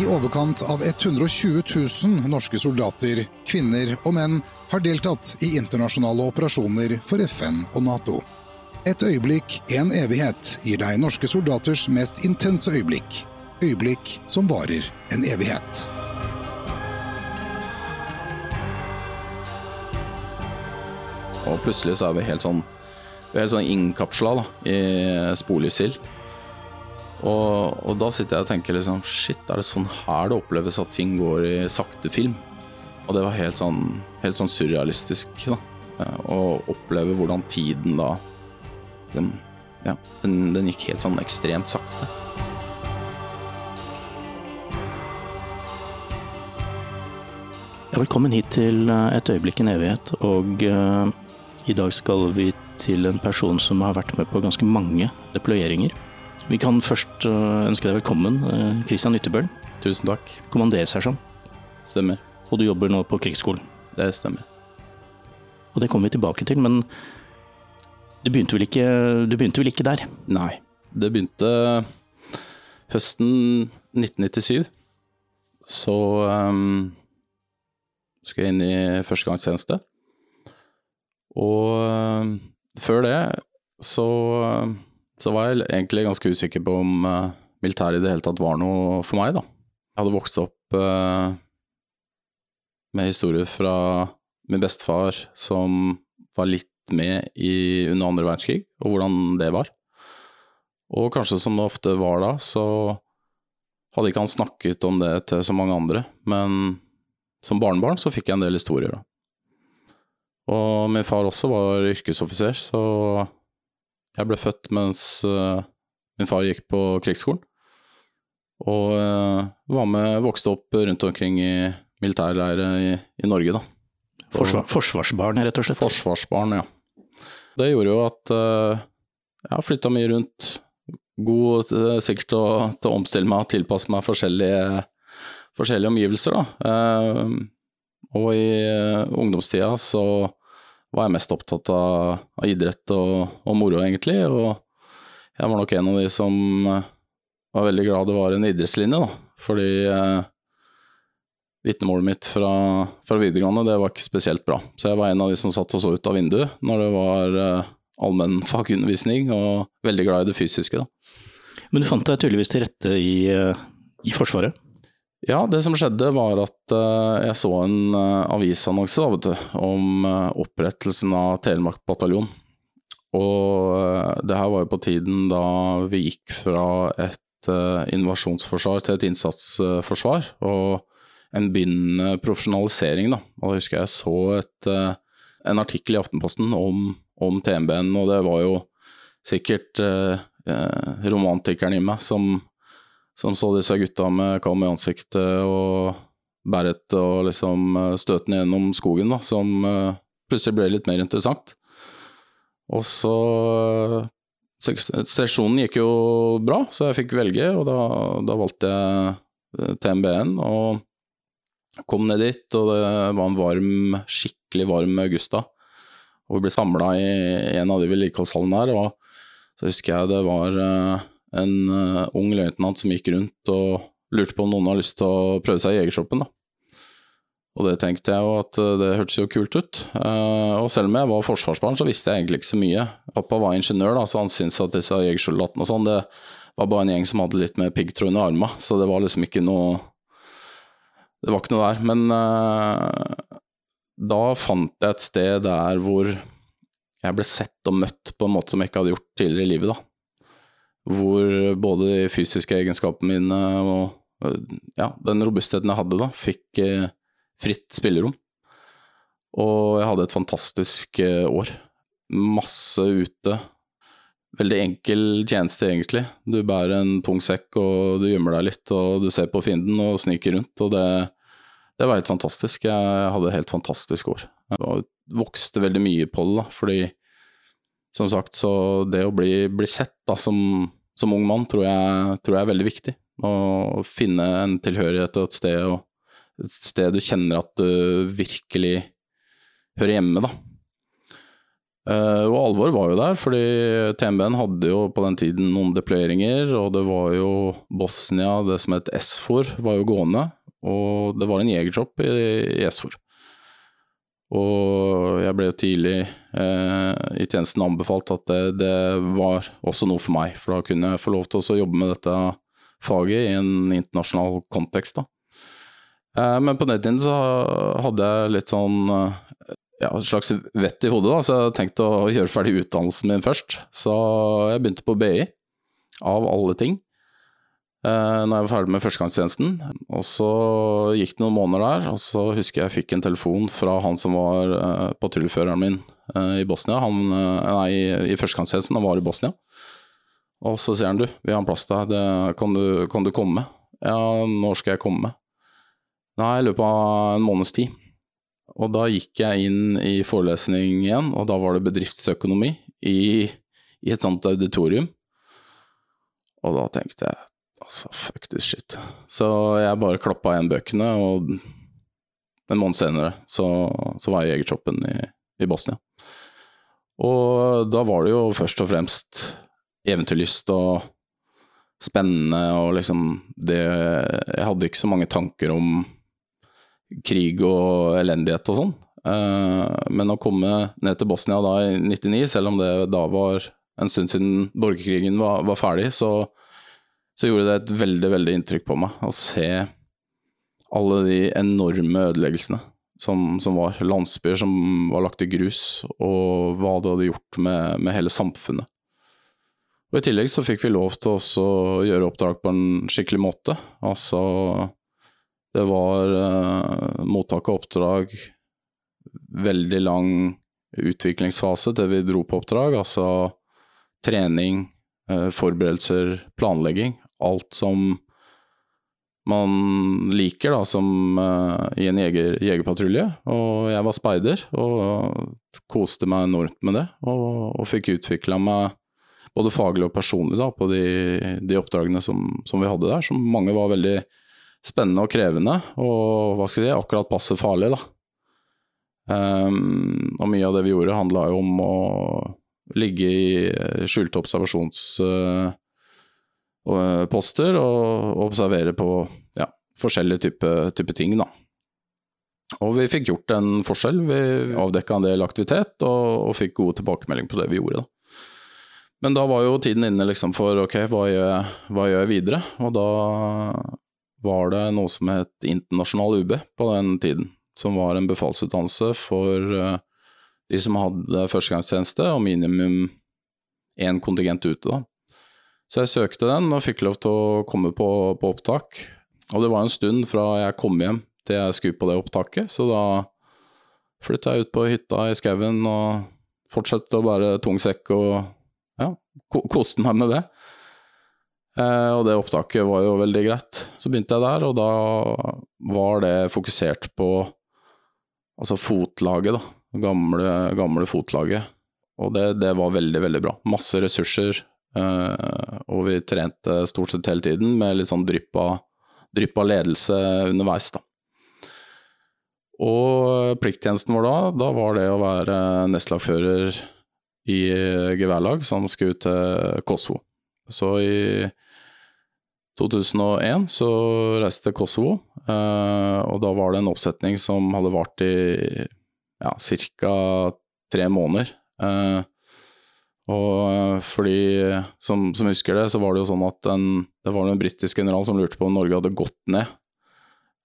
I overkant av 120 000 norske soldater, kvinner og menn har deltatt i internasjonale operasjoner for FN og Nato. Et øyeblikk, en evighet, gir deg norske soldaters mest intense øyeblikk. Øyeblikk som varer en evighet. Og plutselig så er vi helt sånn Vi er helt sånn innkapsla i sporlyssild. Og, og da sitter jeg og tenker liksom Shit, er det sånn her det oppleves at ting går i sakte film? Og det var helt sånn, helt sånn surrealistisk, da. eh, Å oppleve hvordan tiden da den, Ja, den, den gikk helt sånn ekstremt sakte. Velkommen hit til eh, Et øyeblikk en evighet. Og uh, i dag skal vi til en person som har vært med på ganske mange deployeringer. Vi kan først eh, ønske deg velkommen, Kristian Christian Ytterbøl, Tusen takk. kommandersersjant. Stemmer. Og du jobber nå på krigsskolen. Det stemmer. Og det kommer vi tilbake til, men du begynte vel ikke, du begynte vel ikke der? Nei. Det begynte høsten 1997. Så um, skulle jeg inn i førstegangstjeneste. Og um, før det så, um, så var jeg egentlig ganske usikker på om uh, militæret i det hele tatt var noe for meg, da. Jeg hadde vokst opp uh, med historier fra min bestefar som var litt med i, under andre verdenskrig, og hvordan det var. Og kanskje som det ofte var da, så hadde ikke han snakket om det til så mange andre, men som barnebarn så fikk jeg en del historier, da. Og min far også var yrkesoffiser, så jeg ble født mens eh, min far gikk på krigsskolen. Og eh, var med, vokste opp rundt omkring i militærleire i, i Norge, da. Forsvar, forsvarsbarn, rett og slett. Forsvarsbarn, ja. Det gjorde jo at uh, jeg har flytta mye rundt. God eh, sikkert til å, til å omstille meg og tilpasse meg forskjellige, forskjellige omgivelser, da. Uh, og i uh, ungdomstida så var jeg mest opptatt av, av idrett og, og moro, egentlig. Og jeg var nok en av de som eh, var veldig glad det var en idrettslinje, da. Fordi eh, vitnemålet mitt fra, fra videregående, det var ikke spesielt bra. Så jeg var en av de som satt og så ut av vinduet når det var eh, allmenn fagundervisning, og veldig glad i det fysiske, da. Men du fant deg tydeligvis til rette i, eh, i Forsvaret? Ja, det som skjedde var at uh, jeg så en uh, avisannonse da, du, om uh, opprettelsen av Telemark bataljon. Og det her var jo på tiden da vi gikk fra et invasjonsforsvar til et innsatsforsvar. og en begynnende profesjonalisering, da. Og da husker jeg så et, en artikkel i Aftenposten om, om TMB-en, og det var jo sikkert eh, romantikeren i meg som, som så disse gutta med kalm i ansiktet og bæret og liksom støtene gjennom skogen, da, som uh, plutselig ble litt mer interessant. Og så Sesjonen gikk jo bra, så jeg fikk velge, og da, da valgte jeg TMB-en. og kom ned dit, og det var en varm, skikkelig varm august da. Og vi ble samla i en av de vedlikeholdshallene der, og så husker jeg det var en uh, ung løytnant som gikk rundt og lurte på om noen har lyst til å prøve seg i jegershoppen, da. Og det tenkte jeg jo at uh, det hørtes jo kult ut. og selv om jeg var forsvarsbarn, så visste jeg egentlig ikke så mye. Pappa var ingeniør, da, så han syntes at disse jegersoldatene og sånn, det var bare en gjeng som hadde litt med piggtråd under armene, så det var liksom ikke noe det var ikke noe der. Men uh, da fant jeg et sted der hvor jeg ble sett og møtt på en måte som jeg ikke hadde gjort tidligere i livet. da. Hvor både de fysiske egenskapene mine og ja, den robustheten jeg hadde da, fikk uh, fritt spillerom. Og jeg hadde et fantastisk uh, år. Masse ute. Veldig enkel tjeneste, egentlig. Du bærer en tung sekk, og du gjemmer deg litt, og du ser på fienden og sniker rundt, og det, det var helt fantastisk. Jeg hadde et helt fantastisk år. Jeg vokste veldig mye på det, da, fordi som sagt, så det å bli, bli sett da, som, som, ung mann, tror jeg, tror jeg, er veldig viktig. Å finne en tilhørighet og et sted, og et sted du kjenner at du virkelig hører hjemme, da. Uh, og alvor var jo der, fordi TMB-en hadde jo på den tiden noen deployeringer, og det var jo Bosnia, det som het SFOR, var jo gående, og det var en jegertropp i, i SFOR. Og jeg ble jo tidlig i tjenesten anbefalt at det, det, var også noe for meg, for da kunne jeg få lov til å jobbe med dette faget i en internasjonal kontekst. da. Uh, men på den tiden så hadde jeg litt sånn ja, et slags vett i hodet, da, så jeg tenkte å gjøre ferdig utdannelsen min først. Så jeg begynte på BI, av alle ting, eh, når jeg var ferdig med førstegangstjenesten. Og så gikk det noen måneder der, og så husker jeg jeg fikk en telefon fra han som var eh, patruljeføreren min eh, i Bosnia. Han, nei, i førstegangstjenesten, han var i Bosnia. Og så sier han du, vi har en plass til deg, kan, kan, du komme? Ja, når skal jeg komme? Nei, i løpet av en måneds tid. Og da gikk jeg inn i forelesning igjen, og da var det bedriftsøkonomi i, i et sånt auditorium. Og da tenkte jeg altså, fuck this shit. Så jeg bare klappa igjen bøkene, og en måned senere så, så var jeg jegertroppen i, i Bosnia. Og da var det jo først og fremst eventyrlyst og spennende og liksom det Jeg hadde ikke så mange tanker om krig og elendighet og sånn. Eh, men å komme ned til Bosnia da i 99, selv om det da var en stund siden borgerkrigen var, var ferdig, så, så, gjorde det et veldig, veldig inntrykk på meg å se alle de enorme ødeleggelsene som, som var. Landsbyer som var lagt i grus, og hva det hadde gjort med, med hele samfunnet. Og I tillegg så fikk vi lov til å gjøre oppdrag på en skikkelig måte. Altså det var eh, mottak av oppdrag, veldig lang utviklingsfase til vi dro på oppdrag. Altså trening, eh, forberedelser, planlegging. Alt som man liker da, som uh, i en jeger, jegerpatrulje. Og jeg var speider og koste meg enormt med det. Og, og fikk utvikla meg både faglig og personlig da, på de, de oppdragene som, som, vi hadde der, som mange var veldig spennende og krevende, og hva skal jeg si, akkurat passe farlig, da. Um, og mye av det vi gjorde, handla jo om å ligge i eh, skjulte observasjons... uh, og observere på ja, forskjellige typer type ting, da. Og vi fikk gjort en forskjell. Vi avdekka en del aktivitet og, og fikk gode tilbakemeldinger på det vi gjorde. da. Men da var jo tiden inne liksom for ok, hva gjør, hva gjør jeg videre? Og da var det noe som het internasjonal UB på den tiden. Som var en befalsutdannelse for uh, de som hadde førstegangstjeneste og minimum én kontingent ute. da. Så jeg søkte den og fikk lov til å komme på, på, opptak. Og det var en stund fra jeg kom hjem til jeg skulle på det opptaket, så da flytta jeg ut på hytta i skauen og fortsatte å bære tung sekk og ja, koste meg med det. Eh, og det opptaket var jo veldig greit. Så begynte jeg der, og da var det fokusert på altså fotlaget, da. Gamle, gamle fotlaget. Og det, det, var veldig, veldig bra. Masse ressurser, og vi trente stort sett hele tiden med litt sånn drypp av, ledelse underveis, da. Og plikttjenesten vår da, da var det å være nestlagfører i geværlag som skulle ut til Kosovo. Så i 2001 så reiste til Kosovo, eh, og da var det en oppsetning som hadde vart i ja, tre måneder. Eh, og fordi, som, som, husker det, så var det jo sånn at en, det var en britisk general som lurte på om Norge hadde gått ned.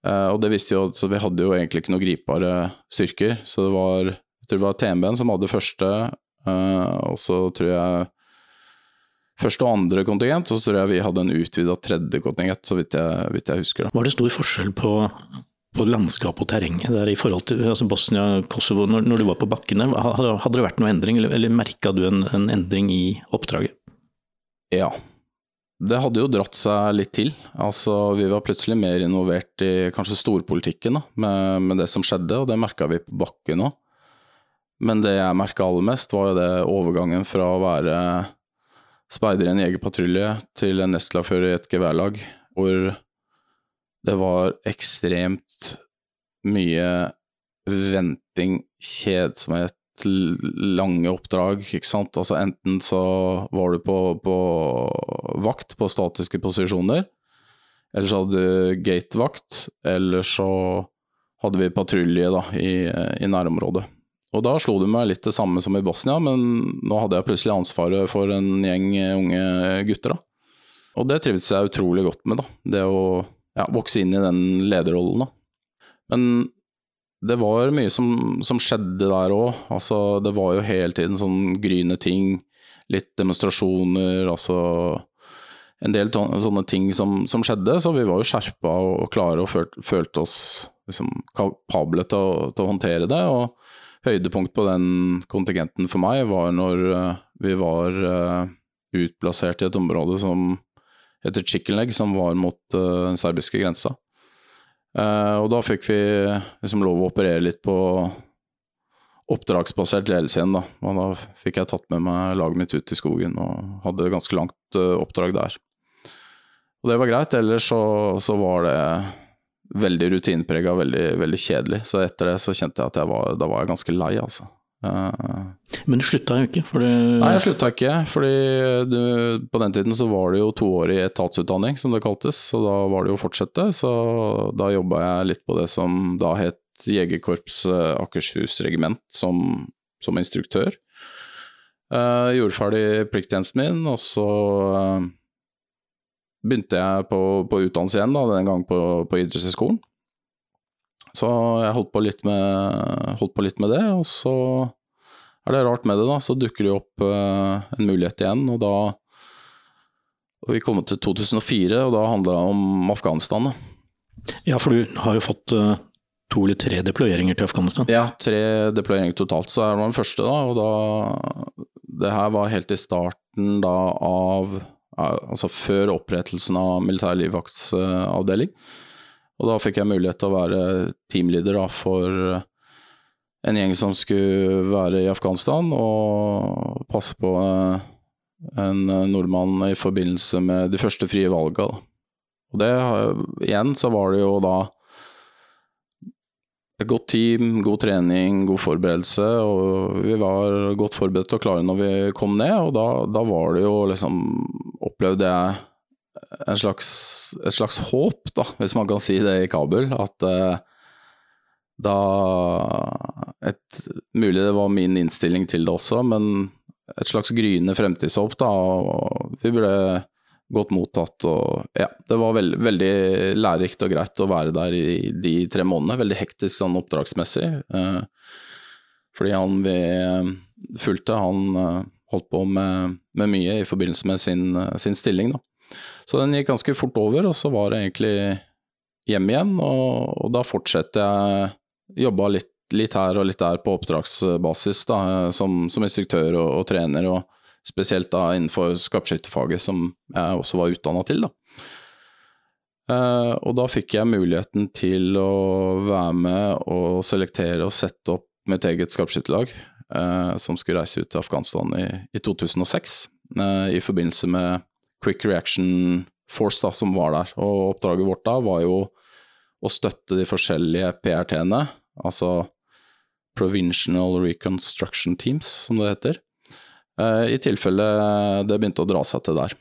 Eh, og det visste jo, så vi hadde jo egentlig ikke noen gripbare styrker. Så det var, jeg tror det var TMB-en som hadde første, eh, og så tror jeg første og andre kontingent, så tror jeg vi hadde en utvida tredje kontingent, så vidt jeg, vidt jeg husker. Da. Var det stor forskjell på, på landskap og terrenget der i forhold til altså Bosnia, Kosovo, når, når, du var på bakkene? Hadde, det vært noen endring, eller, eller merka du en, en, endring i oppdraget? Ja. Det hadde jo dratt seg litt til. Altså, vi var plutselig mer involvert i kanskje storpolitikken da, med, med det som skjedde, og det merka vi på bakken òg. Men det jeg merka aller mest, var jo det overgangen fra å være speider i en jegerpatrulje til en nestlagfører i et geværlag, hvor det var ekstremt mye venting, kjedsomhet, lange oppdrag, ikke sant. Altså enten så var du på, på vakt på statiske posisjoner, eller så hadde du gatevakt, eller så hadde vi patrulje da, i, i nærområdet. Og da slo det meg litt det samme som i Bosnia, men nå hadde jeg plutselig ansvaret for en gjeng unge gutter. da. Og det trivdes jeg utrolig godt med, da. Det å ja, vokse inn i den lederrollen, da. Men det var mye som, som skjedde der òg. Altså, det var jo hele tiden sånn gryende ting. Litt demonstrasjoner, altså en del sånne ting som, som, skjedde, så vi var jo skjerpa og klare og følte, følte oss liksom kapable til til å, håndtere det. Og høydepunkt på den kontingenten for meg var når uh, vi var uh, utplassert i et område som heter Chicken Leg, som var mot uh, den serbiske grensa. Uh, og da fikk vi liksom lov å operere litt på oppdragsbasert ledelse igjen, da. Og da fikk jeg tatt med meg laget mitt ut i skogen og hadde ganske langt uh, oppdrag der. Og det var greit, ellers så, så var det veldig rutineprega, veldig, veldig kjedelig. Så etter det så kjente jeg at jeg var, da var jeg ganske lei, altså. Uh, Men du slutta jo ikke? Fordi... Nei, jeg slutta ikke. fordi du, på den tiden så var det jo toårig etatsutdanning, som det kaltes. Så da var det jo å fortsette. Så da jobba jeg litt på det som da het Jegerkorps uh, Akershus regiment, som, som instruktør. Uh, gjorde ferdig plikttjenesten min, og så begynte jeg på, på utdannelse igjen, da, den gang på, på idrettshøyskolen. Så jeg holdt på, litt med, holdt på litt med det, og så er det rart med det, da. Så dukker det opp uh, en mulighet igjen, og da og Vi kom til 2004, og da handla det om Afghanistan. Da. Ja, for du har jo fått uh, to eller tre deployeringer til Afghanistan? Ja, tre deployeringer totalt. Så det var den første, da. Og da Det her var helt i starten da av Altså før opprettelsen av militær livvaktsavdeling. Og da fikk jeg mulighet til å være teamleader da, for en gjeng som skulle være i Afghanistan og passe på eh, en nordmann i forbindelse med de første frie valga. Og det, igjen så var det jo da et godt team, god trening, god forberedelse, og vi var godt forberedt og klare når vi kom ned, og da, da var det jo liksom Opplevde jeg slags, et slags håp, da, hvis man kan si det i Kabul. At uh, da et, Mulig det var min innstilling til det også, men et slags gryende fremtidshåp. da, og Vi ble godt mottatt. og ja, Det var veld, veldig lærerikt og greit å være der i de tre månedene. Veldig hektisk sånn oppdragsmessig. Uh, fordi han vi fulgte, han uh, holdt på med, med, mye i forbindelse med sin, sin stilling. da. Så den gikk ganske fort over, og så var det egentlig hjem igjen. Og, og da fortsetter jeg, jobba litt, litt, her og litt der på oppdragsbasis, da, som, som instruktør og, og, trener, og spesielt da innenfor skarpskytterfaget, som jeg også var utdanna til. da. Uh, og da fikk jeg muligheten til å være med og selektere og sette opp mitt eget skarpskytterlag, uh, som skulle reise ut til Afghanistan i, i 2006, uh, i forbindelse med Quick Reaction Force da, som var der. Og oppdraget vårt da var jo å støtte de forskjellige PRT-ene, altså Provincial Reconstruction Teams, som det heter, eh, i tilfelle det begynte å dra seg til der.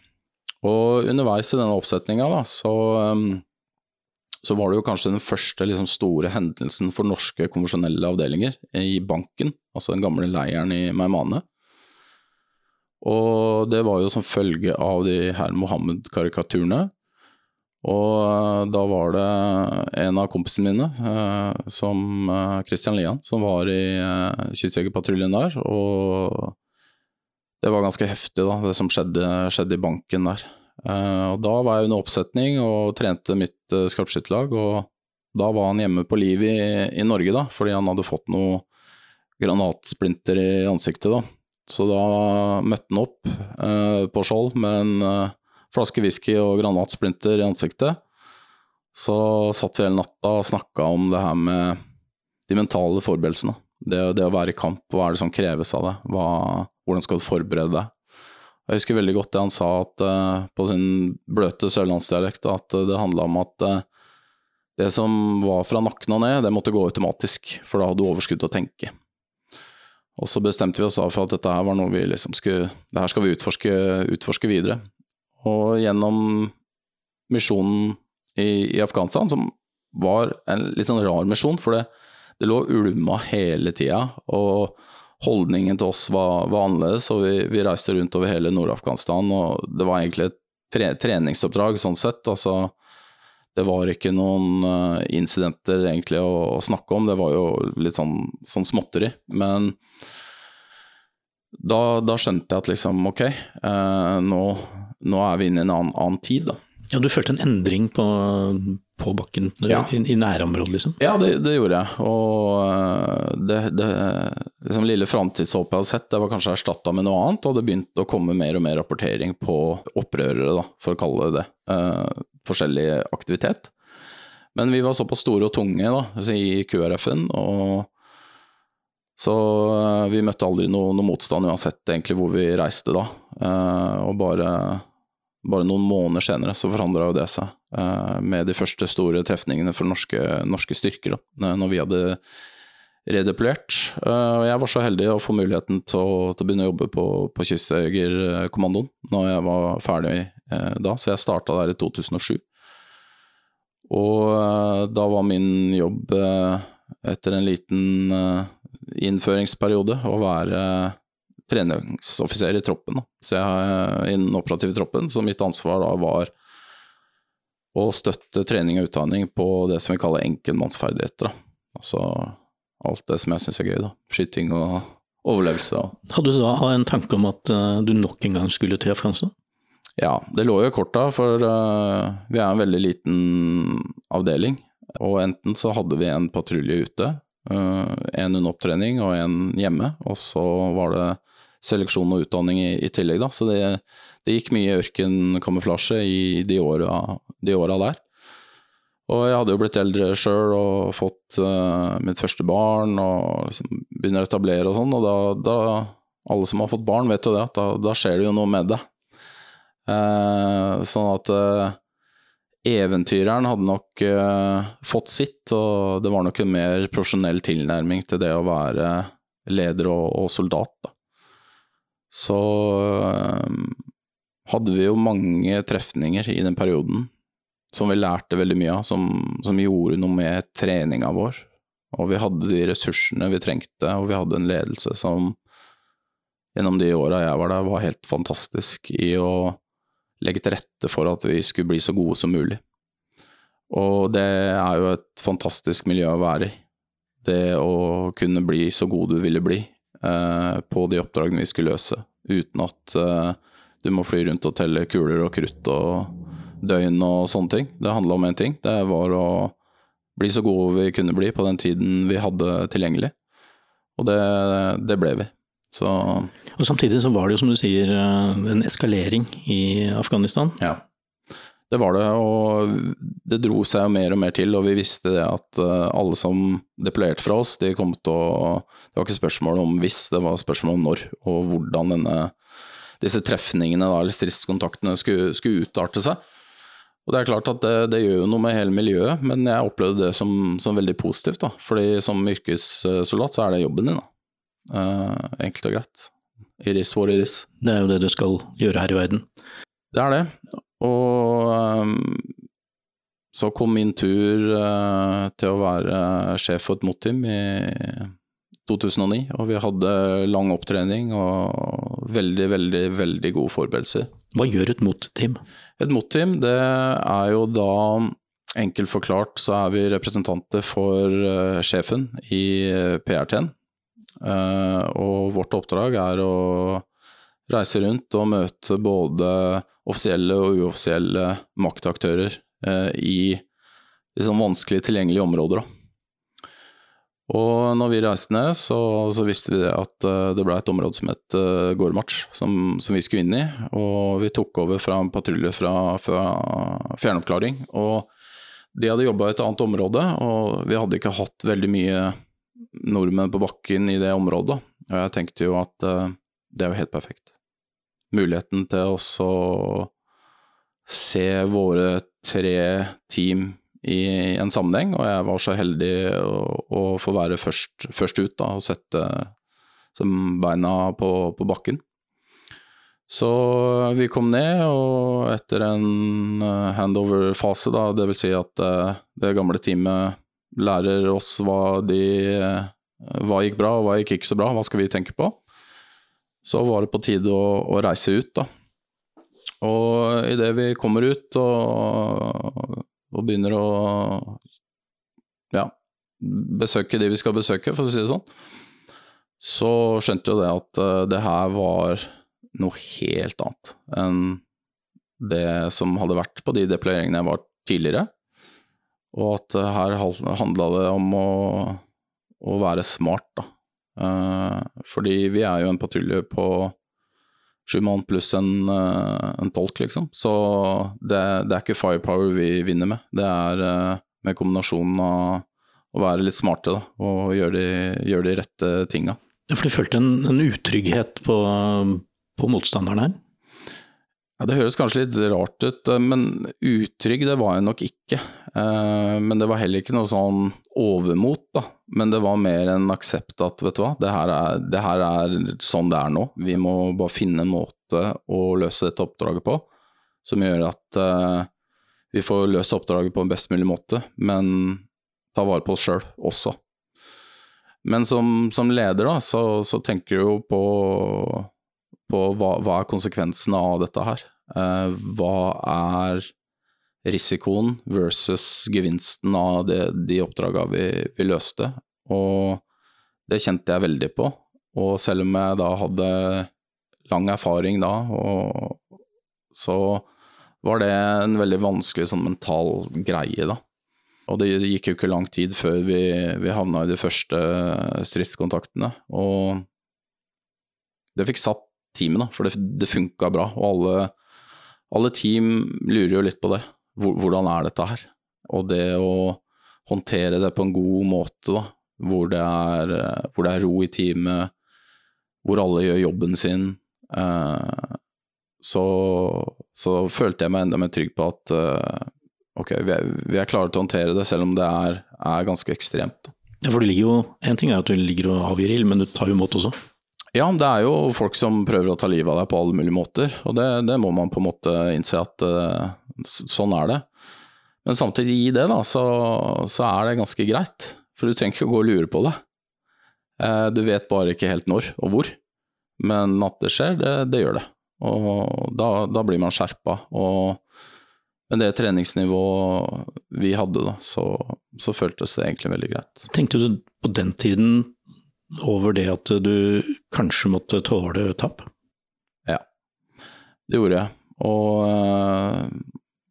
Og underveis i denne oppsetninga da, så, um, så, var det jo kanskje den første liksom, store hendelsen for norske konvensjonelle avdelinger i banken, altså den gamle leiren i Meymane. Og det var jo som følge av de her Mohammed-karikaturene. Og eh, da var det en av kompisene mine, eh, som eh, Christian Lian, som var i kystjegerpatruljen der. Og det var ganske heftig, da, det som skjedde, skjedde i banken der. Og da var jeg under oppsetning og trente mitt skarpskytterlag. Og da var han hjemme på liv i, i Norge, da, fordi han hadde fått noe granatsplinter i ansiktet. da. Så da møtte han opp eh, på Skjold med en eh, flaske whisky og granatsplinter i ansiktet. Så satt vi hele natta og snakka om det her med de mentale forberedelsene. Det, det, å være i kamp, hva er det som kreves av? Hva, hvordan skal du forberede deg? Jeg husker veldig godt det han sa at, eh, på sin bløte sørlandsdialekt, at det handla om at uh, det som var fra nakken og ned, det måtte gå automatisk, for da hadde du overskudd til å tenke. Og så bestemte vi oss da for at dette her var noe vi liksom skulle Det her skal vi utforske, utforske videre. Og gjennom misjonen i, i, Afghanistan, som var en litt sånn rar misjon, for det, det lå ulma hele tida. Og holdningen til oss var, var annerledes, og vi, vi, reiste rundt over hele Nord-Afghanistan. Og det var egentlig et tre, treningsoppdrag sånn sett. altså det var ikke noen uh, incidenter egentlig å, å, snakke om, det var jo litt sånn, sånn småtteri. Men da, da, skjønte jeg at liksom ok, uh, nå, nå, er vi inne i en annen, annen tid, da. Ja, Du følte en endring på, på bakken ja. i, i, nærområdet, liksom? Ja, det, det gjorde jeg. Og eh, det, det liksom lille framtidshåpet jeg hadde sett, det var kanskje erstatta med noe annet, og det begynte å komme mer og mer rapportering på opprørere, da, for å kalle det det. Uh, forskjellig aktivitet. Men vi var såpass store og tunge da, altså i QRF-en, og så uh, vi møtte aldri noe, noe, motstand uansett egentlig hvor vi reiste da. Uh, og bare bare noen måneder senere så forandra jo det seg, uh, med de første store trefningene for norske, norske styrker, da, når vi hadde redeployert. Uh, og jeg var så heldig å få muligheten til å, til å begynne å jobbe på, på Kystjegerkommandoen når jeg var ferdig eh, da, så jeg starta der i 2007. Og da var min jobb, etter en liten innføringsperiode, å være treningsoffiser i troppen. Da. Så jeg innen operativ troppen, så mitt ansvar da var å støtte trening og utdanning på det som vi kaller enkeltmannsferdigheter. Altså alt det som jeg syns er gøy, da. Skyting og overlevelse. Da. Hadde du da en tanke om at du nok en gang skulle til Afghanistan? Ja, det lå jo i korta, for uh, vi er en veldig liten avdeling. Og enten så hadde vi en patrulje ute, uh, en under opptrening og en hjemme, og så var det seleksjon og utdanning i, i tillegg, da. Så det, det gikk mye ørkenkamuflasje i de åra, de der. Og jeg hadde jo blitt eldre sjøl og fått uh, mitt første barn og liksom begynner å etablere og sånn, og da, da, Alle som har fått barn, vet jo det, at da, da skjer det jo noe med det. Uh, sånn at uh, eventyreren hadde nok fått sitt, og det var nok en mer profesjonell tilnærming til det å være leder og, og soldat. da så hadde vi jo mange trefninger i den perioden som vi lærte veldig mye av, som, som gjorde noe med treninga vår. Og vi hadde de ressursene vi trengte, og vi hadde en ledelse som gjennom de åra jeg var der, var helt fantastisk i å legge til rette for at vi skulle bli så gode som mulig. Og det er jo et fantastisk miljø å være i. Det å kunne bli så god du ville bli, Eh, på de oppdragene vi skulle løse, uten at eh, du må fly rundt og telle kuler og krutt og døgn og sånne ting. Det handla om én ting, det var å bli så gode vi kunne bli på den tiden vi hadde tilgjengelig. Og det, det ble vi. Så Og samtidig så var det jo, som du sier, eh, en eskalering i Afghanistan. Ja. Det var det, og det dro seg jo mer og mer til, og vi visste det at eh, alle som deployerte fra oss, de kom til å Det var ikke spørsmål om hvis, det var spørsmål om når, og hvordan denne, disse trefningene, da, eller stridskontaktene, skulle, skulle, utarte seg. Og det er klart at det, det, gjør jo noe med hele miljøet, men jeg opplevde det som, som veldig positivt, da. Fordi som yrkessoldat så er det jobben din, da. Uh, enkelt og greit. Iris for iris. Det er jo det du skal gjøre her i verden. Det er det. Og um, så kom min tur uh, til å være sjef for et motteam i 2009, og vi hadde lang opptrening og veldig, veldig, veldig gode forberedelser. Hva gjør et motteam? Et motteam, det er jo da Enkelt forklart så er vi representanter for uh, sjefen i PRT-en. Uh, og vårt oppdrag er å reise rundt og møte både offisielle og uoffisielle maktaktører eh, i liksom vanskelig tilgjengelige områder. Og når vi reiste ned, så, så visste vi at uh, det ble et område som het uh, Gårdmarch, som, som, vi skulle inn i. Og vi tok over fra en patrulje fra, fra fjernoppklaring. Og de hadde jobba i et annet område, og vi hadde ikke hatt veldig mye nordmenn på bakken i det området. Og jeg tenkte jo at uh, det er jo helt perfekt muligheten til å se våre tre team i en sammenheng, og jeg var så heldig å, å få være først, først ut da, og sette, beina på, på bakken. Så vi kom ned, og etter en eh, handover-fase, da, vil si at eh, det gamle teamet lærer oss hva de eh, Hva gikk bra, og hva gikk ikke så bra, hva skal vi tenke på? Så var det på tide å, å reise ut, da. Og idet vi kommer ut og, og begynner å ja, besøke de vi skal besøke, for å si det sånn, så skjønte jo det at det her var noe helt annet enn det som hadde vært på de deployeringene jeg var tidligere. Og at uh, her handla det om å, å, være smart, da. Uh, fordi vi er jo en patrulje på sju mann pluss en, uh, en, tolk, liksom. Så det, det, er ikke firepower vi vinner med. Det er med kombinasjonen av å være litt smarte da, og gjøre de, gjøre de rette tinga. Ja, for du følte en, en utrygghet på, på motstanderen her? Ja, Det høres kanskje litt rart ut, eh, men utrygg det var jeg nok ikke. Eh, men det var heller ikke noe sånn overmot, da. Men det var mer en aksept at vet du hva, det her, er, det her er sånn det er nå. Vi må bare finne en måte å løse dette oppdraget på som gjør at uh, vi får løst oppdraget på en best mulig måte, men ta vare på oss sjøl også. Men som, som leder, da, så, så tenker du jo på på hva, hva er konsekvensene av dette her. Eh, hva er risikoen versus gevinsten av det, de oppdraga vi, vi, løste. Og det kjente jeg veldig på. Og selv om jeg da hadde lang erfaring da, og, så var det en veldig vanskelig sånn mental greie, da. Og det gikk jo ikke lang tid før vi, vi havna i de første stridskontaktene. Og det fikk satt teamet, da, for det, det funka bra. Og alle, alle, team lurer jo litt på det. Hvordan er dette her? Og det å håndtere det på en god måte, da, hvor det er, hvor det er ro i teamet, hvor alle gjør jobben sin, eh, så, så, følte jeg meg enda mer trygg på at eh, ok, vi er, vi er, klare til å håndtere det, selv om det er, er ganske ekstremt. Ja, for det ligger jo, En ting er at du ligger og avgir ild, men du tar jo imot også? Ja, det er jo folk som prøver å ta livet av deg på alle mulige måter, og det, det må man på en måte innse at uh, sånn er det. Men samtidig i det, da, så, så, er det ganske greit, for du trenger ikke å gå og lure på det. Uh, du vet bare ikke helt når og hvor, men at det skjer, det, det gjør det. Og da, da blir man skjerpa. Og med det treningsnivået vi hadde, da, så, så føltes det egentlig veldig greit. Tenkte du på den tiden over det at du kanskje måtte tåle tap? Ja, det gjorde jeg. Og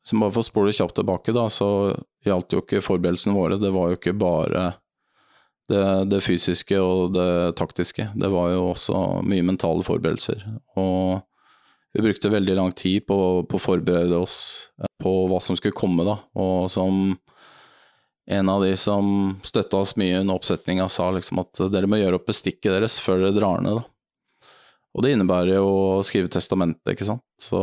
så som bare for å spole kjapt tilbake, da, så gjaldt jo ikke forberedelsene våre. Det var jo ikke bare det, det, fysiske og det taktiske. Det var jo også mye mentale forberedelser. Og vi brukte veldig lang tid på, på å forberede oss på hva som skulle komme, da. Og som en av de som støtta oss mye under oppsetninga, sa liksom at dere må gjøre opp bestikket deres før dere drar ned. Da. Og det innebærer jo å skrive testamentet, ikke sant. Så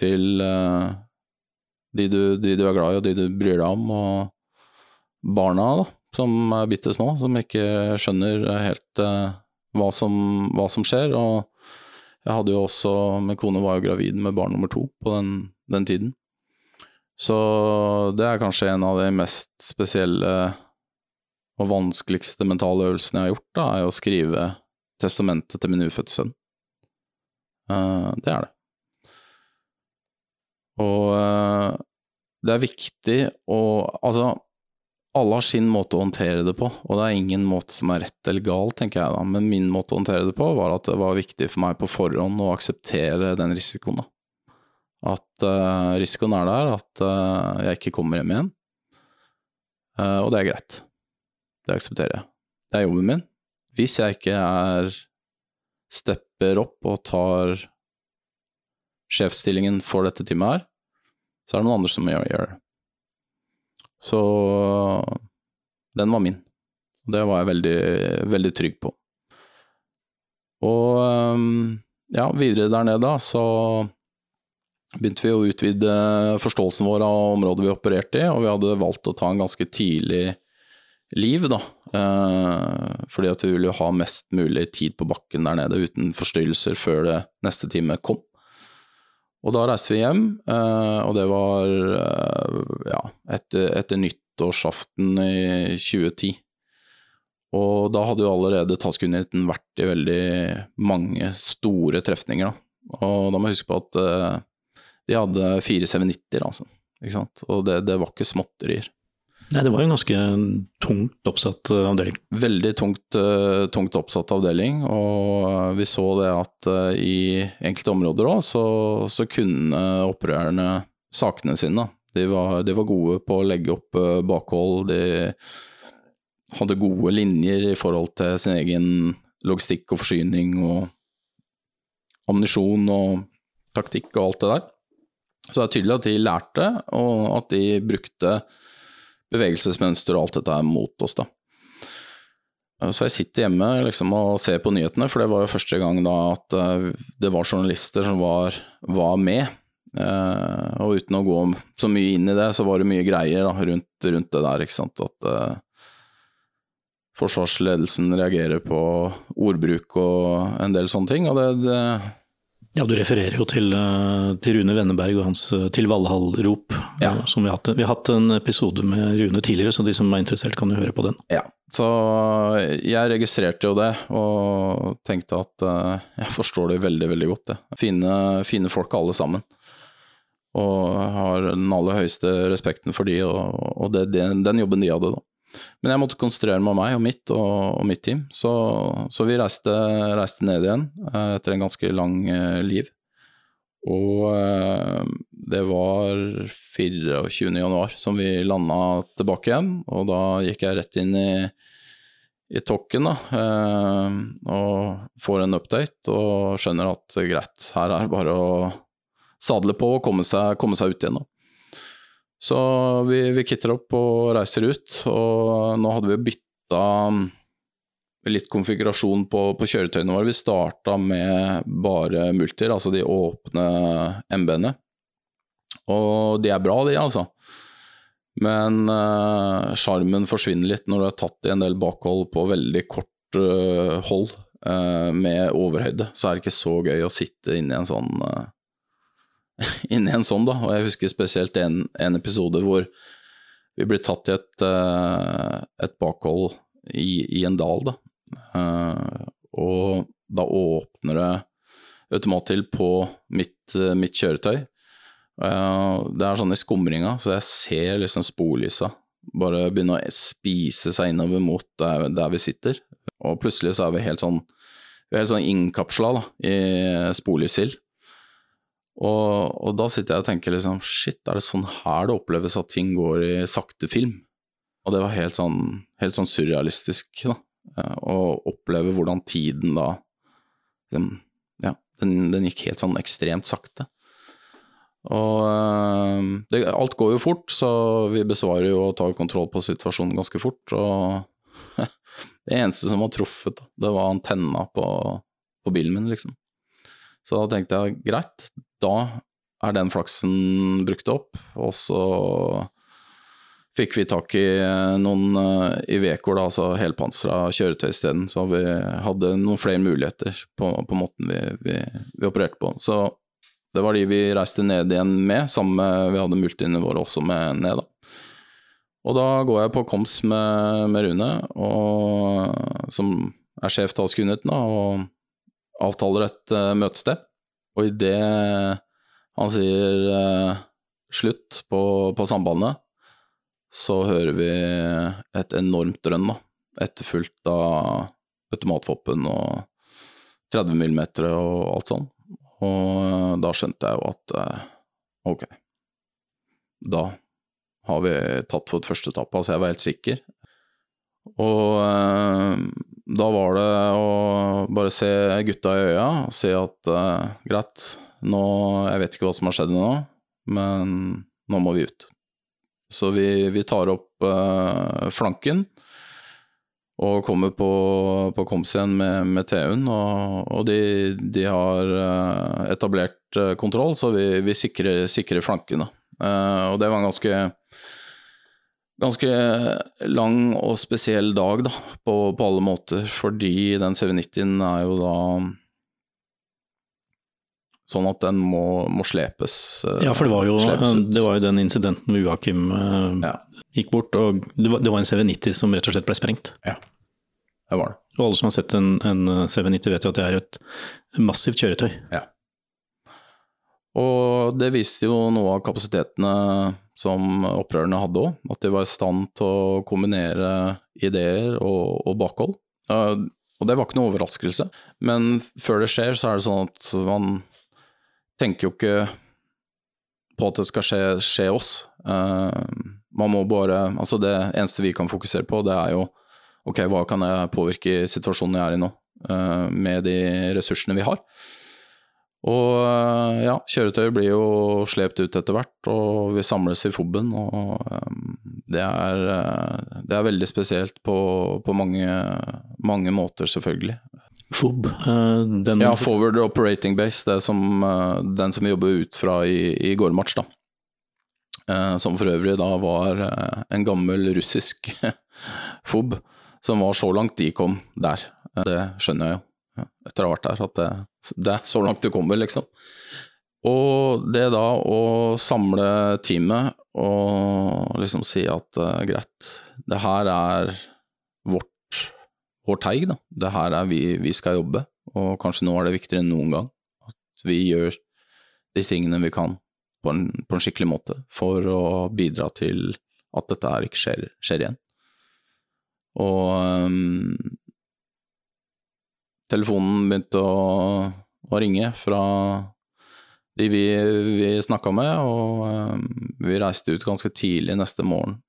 til uh, de, du, de, du, er glad i og de du bryr deg om, og barna da, som er bitte små, som ikke skjønner helt uh, hva, som, hva, som, skjer. Og jeg hadde jo også, min kone var jo gravid med barn nummer to på den, den tiden. Så det er kanskje en av de mest spesielle og vanskeligste mentale øvelsene jeg har gjort, da, er å skrive testamentet til min ufødte sønn. Uh, det er det. Og uh, det er viktig å Altså, alle har sin måte å håndtere det på, og det er ingen måte som er rett eller gal, tenker jeg da, men min måte å håndtere det på var at det var viktig for meg på forhånd å akseptere den risikoen, da. At uh, risikoen er der, at uh, jeg ikke kommer hjem igjen. Uh, og det er greit. Det aksepterer jeg. Det er jobben min. Hvis jeg ikke er stepper opp og tar sjefsstillingen for dette teamet her, så er det noen andre som gjør, det. Så den var min. Og det var jeg veldig, veldig trygg på. Og um, ja, videre der nede, da, så begynte vi å utvide forståelsen vår av området vi opererte i, og vi hadde valgt å ta en ganske tidlig liv, da. Eh, fordi at vi ville ha mest mulig tid på bakken der nede uten forstyrrelser før det neste time kom. Og da reiste vi hjem, eh, og det var eh, ja, etter, etter nyttårsaften i 2010. Og da hadde jo allerede Taskuniten vært i veldig mange store trefninger. Da. Og da må jeg huske på at de hadde fire 790-er, altså. Ikke sant? Og det, det var ikke småtterier. Nei, det var en ganske tungt oppsatt eh, avdeling. Veldig tungt, uh, tungt oppsatt avdeling, og vi så det at i enkelte områder òg, så, så, kunne opprørerne sakene sine. De var, de var, gode på å legge opp bakhold, de hadde gode linjer i forhold til sin egen logistikk og forsyning og ammunisjon og taktikk og alt det der. Så det er tydelig at de lærte, og at de brukte bevegelsesmønster og alt dette her mot oss, da. Så jeg sitter hjemme liksom, og ser på nyhetene, for det var jo første gang da at uh, det var journalister som var, var med. Uh, og uten å gå så mye inn i det, så var det mye greier da, rundt, rundt, det der. ikke sant, At uh, forsvarsledelsen reagerer på ordbruk og en del sånne ting. og det, det ja, du refererer jo til, eh, til Rune Wenneberg og hans eh, Til Valhall-rop. Ja. Eh, som vi har, hatt. vi har hatt en episode med Rune tidligere, så de som er interessert kan jo høre på den. Ja, så jeg registrerte jo det, og tenkte at jeg forstår det veldig, veldig godt. Det. Fine, fine folk alle sammen. Og har den aller høyeste respekten for de, og, og det, den, den jobben de hadde, da. Men jeg måtte konsentrere meg om meg og mitt og, og mitt team, så, så vi reiste, reiste, ned igjen eh, etter en ganske lang eh, liv. Og eh, det var 24. januar som vi landa tilbake igjen, og da gikk jeg rett inn i, i Tokken da, eh, og får en update og skjønner at greit, her er det bare å sadle på og komme seg, komme seg ut igjen. da. Så vi, vi kitter opp og reiser ut, og nå hadde vi bytta um, litt konfigurasjon på, på kjøretøyene våre. Vi starta med bare multier, altså de åpne MB-ene. Og de er bra, de, altså. Men uh, sjarmen uh, forsvinner litt når du har tatt i en del bakhold på veldig kort uh, hold uh, med overhøyde. Så er det ikke så gøy å sitte inne i en sånn inn i en sånn, da. Og jeg husker spesielt en, en episode hvor vi ble tatt i et, uh, et bakhold i, i, en dal, da. Uh, og da åpner det automattil på mitt, uh, mitt kjøretøy. det er sånn i skumringa, så jeg ser liksom sporlysa bare begynne å spise seg innover mot der, der, vi sitter. Og plutselig så er vi helt sånn, vi er helt sånn innkapsla i sporlyssild. Og, og, da sitter jeg og tenker liksom shit, er det sånn her det oppleves at ting går i sakte film? Og det var helt sånn, helt sånn surrealistisk, da. Eh, å oppleve hvordan tiden da den, Ja, den, den, gikk helt sånn ekstremt sakte. Og eh, det, alt går jo fort, så vi besvarer jo og tar kontroll på situasjonen ganske fort. Og det eneste som var truffet, det var antenna på, på bilen min, liksom. Så da tenkte jeg greit, da er den flaksen brukt opp. Og så fikk vi tak i noen i Ivecoer, altså helpansra kjøretøy isteden. Så vi hadde noen flere muligheter på, på måten vi, vi, vi, opererte på. Så det var de vi reiste ned igjen med, sammen med vi hadde multiene våre også med ned. da. Og da går jeg på koms med, med Rune, og, som er sjef talskunnheten, og avtaler et uh, møtested. Og idet han sier uh, slutt på, på, sambandet, så hører vi et enormt drønn, da. Etterfulgt av automatvåpen og 30 mm og alt sånn. Og uh, da skjønte jeg jo at uh, ok, da har vi tatt for et første tap, altså jeg var helt sikker. Og da var det å bare se gutta i øya og si at uh, greit, nå Jeg vet ikke hva som har skjedd nå, men nå må vi ut. Så vi, vi tar opp uh, flanken og kommer på, på koms igjen med, med TU-en. Og, og de, de, har uh, etablert kontroll, så vi, vi sikrer, sikrer flankene. og det var en ganske ganske lang og spesiell dag, da, på, på alle måter, fordi den CV90-en er jo da sånn at den må, må slepes. eh, Ja, for det var jo, det var jo den incidenten hvor Joakim eh, Ja. gikk bort, og det var, det var en CV90 som rett og slett ble sprengt. Ja, Det var det. Og alle som har sett en, en CV90 vet jo at det er et massivt kjøretøy. Og det viste jo noe av kapasitetene som opprørerne hadde òg, at de var i stand til å kombinere ideer og, og bakhold. Og det var ikke noe overraskelse, men før det skjer, så er det sånn at man tenker jo ikke på at det skal skje, skje oss. Eh, man må bare Altså, det eneste vi kan fokusere på, det er jo ok, hva kan jeg påvirke i situasjonen jeg er i nå, eh, med de ressursene vi har. Og eh, ja, kjøretøyet blir jo slept ut etter hvert, og vi samles i FOB-en. Og eh, det er, eh, det er veldig spesielt på, på mange, mange måter, selvfølgelig. FOB, den Ja, Forward Operating Base, det som, den som vi jobber ut fra i, i gårdmatch, da. Som for øvrig da var en gammel russisk FOB, som var så langt de kom der. Det skjønner jeg jo, etter å ha vært der, at det, det er så langt du kommer, liksom. Og det da å samle teamet og liksom si at uh, greit, det her er vårt, vår teig, da. Det her er vi, vi skal jobbe, og kanskje nå er det viktigere enn noen gang at vi gjør de tingene vi kan på en, på en skikkelig måte for å bidra til at dette her ikke skjer, skjer igjen. Og ehm, telefonen begynte å, å ringe fra de vi, vi snakka med, og ehm, vi reiste ut ganske tidlig neste morgen.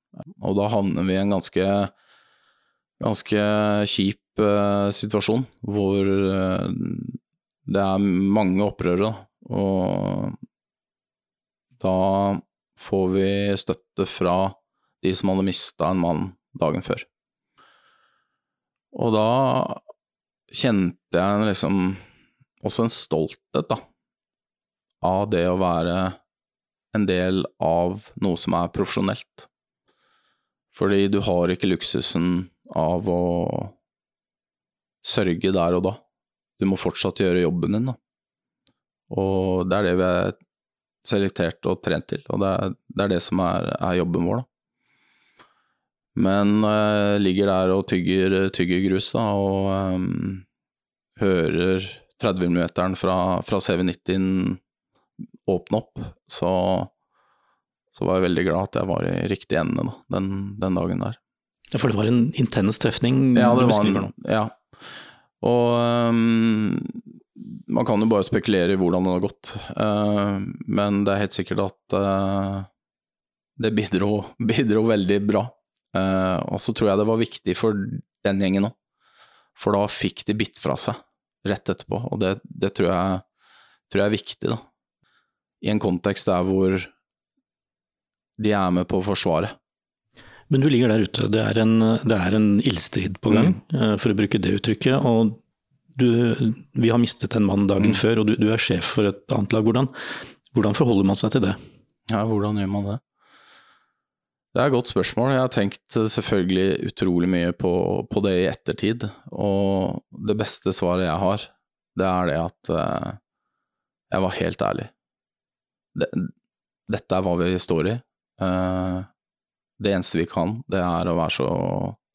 Og da havner vi i en ganske, ganske kjip eh, situasjon, hvor eh, det er mange opprørere, og da får vi støtte fra de som hadde mista en mann dagen før. Og da kjente jeg liksom også en stolthet, da, av det å være en del av noe som er profesjonelt. Fordi du har ikke luksusen av å sørge der og da. Du må fortsatt gjøre jobben din, da. Og det er det vi er selektert og trent til, og det er det, som er, er jobben vår, da. Men uh, ligger der og tygger, tygger grus, da, og um, hører 30 mm fra, fra CV90 åpne opp, så, så var jeg veldig glad at jeg var i riktig ende da, den, den dagen der. Ja, for det var en intens trefning Ja, det var en, ja. Og um, man kan jo bare spekulere i hvordan det har gått, uh, men det er helt sikkert at uh, det bidro, bidro veldig bra. Eh, og så tror jeg det var viktig for den gjengen òg, for da fikk de bitt fra seg rett etterpå, og det, det tror, jeg, tror jeg er viktig, da. I en kontekst der hvor de er med på å forsvare. Men du ligger der ute, det er en, det er en ildstrid på gang, Mm. eh, for å bruke det uttrykket. Og du, vi har mistet en mann dagen Mm. før, og du, du er sjef for et annet lag. Hvordan, hvordan forholder man seg til det? Ja, hvordan gjør man det? Det er et godt spørsmål. Jeg har tenkt eh, selvfølgelig utrolig mye på, på det i ettertid, og det beste svaret jeg har, det er det at eh, jeg var helt ærlig. Det, dette er hva vi står i. Eh, det eneste vi kan, det er å være så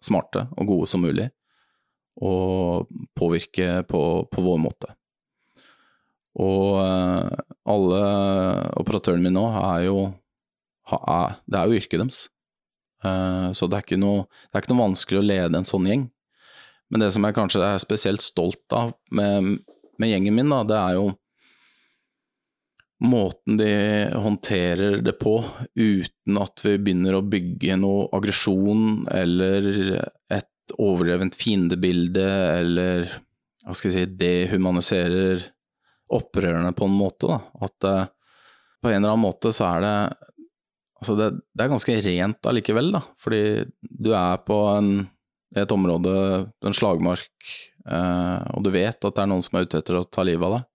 smarte og gode som mulig, og påvirke på, på vår måte. Og eh, alle operatørene mine nå er jo Det er jo yrket deres. Eh, så det er, noe, det er ikke noe vanskelig å lede en sånn gjeng. Men det som jeg kanskje er spesielt stolt av med, med gjengen min, da, det er jo måten de håndterer det på, uten at vi begynner å bygge noe aggresjon eller et overdrevent fiendebilde, eller hva skal jeg si, dehumaniserer opprørerne på en måte. Da. At eh, på en eller annen måte så er det Altså det, det er ganske rent allikevel, da. Fordi du er på en, et område, en slagmark, eh, og du vet at det er noen som er ute etter å ta livet av deg.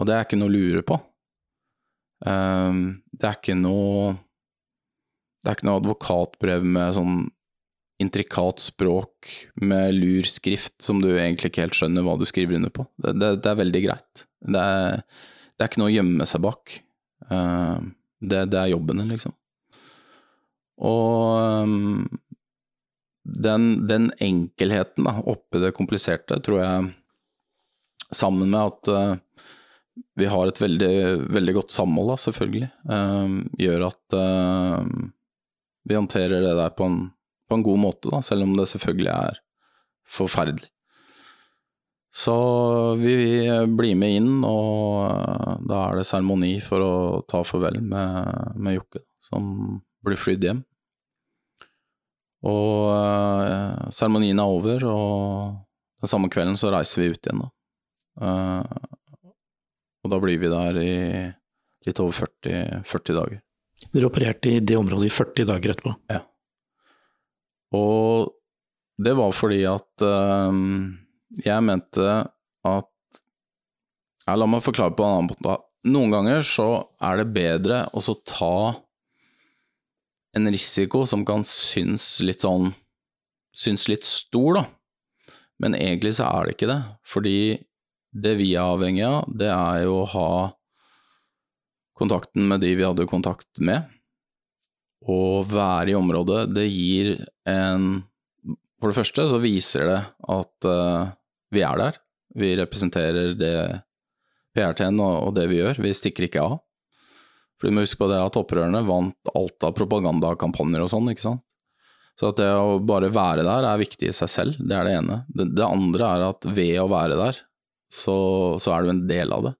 Og det er ikke noe å lure på. Eh, det er ikke noe det er ikke noe advokatbrev med sånn intrikat språk med lur skrift som du egentlig ikke helt skjønner hva du skriver under på. Det, det, det er veldig greit. Det er, det er, ikke noe å gjemme seg bak. Uh, det, det, er jobben din, liksom. Og um, den, den, enkelheten da, oppi det kompliserte, tror jeg, sammen med at uh, vi har et veldig, veldig godt samhold, da, selvfølgelig, um, gjør at vi håndterer det der på en, på en god måte, da, selv om det selvfølgelig er forferdelig. Så vi blir med inn, og da er det seremoni for å ta farvel med, med Jokke, som blir flydd hjem. Og uh, seremonien er over, og den samme kvelden så reiser vi ut igjen, da. Uh, og da blir vi der i litt over 40, 40 dager. Dere opererte i det området i 40 dager etterpå? Ja. Og det var fordi at uh, jeg mente at ja, La meg forklare på en annen måte. Noen ganger så er det bedre å ta en risiko som kan synes litt sånn Synes litt stor, da. Men egentlig så er det ikke det. Fordi det vi er avhengig av, det er jo å ha kontakten med de vi hadde kontakt med. Å være i området, det gir en For det første så viser det at uh, vi er der. Vi representerer det PRT-en og, det vi gjør. Vi stikker ikke av. For du må huske på det at opprørerne vant alt av propagandakampanjer og sånn, ikke sant. Så at det å bare være der er viktig i seg selv, det er det ene. Det, det andre er at ved å være der, så, så, er du en del av det.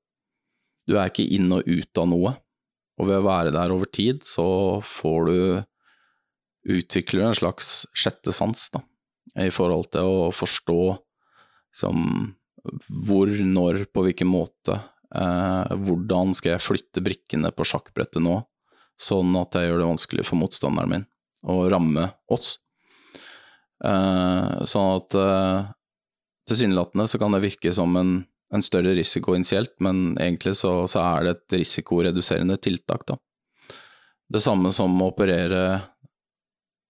Du er ikke inn og ut av noe. Og ved å være der over tid, så får du utvikler en slags sjette sans, da, i forhold til å forstå liksom hvor, når, på hvilken måte Eh, hvordan skal jeg flytte brikkene på sjakkbrettet nå, sånn at jeg gjør det vanskelig for motstanderen min å ramme oss? Eh, sånn at eh, tilsynelatende så kan det virke som en, en større risiko initielt, men egentlig så, så, er det et risikoreduserende tiltak, da. Det samme som å operere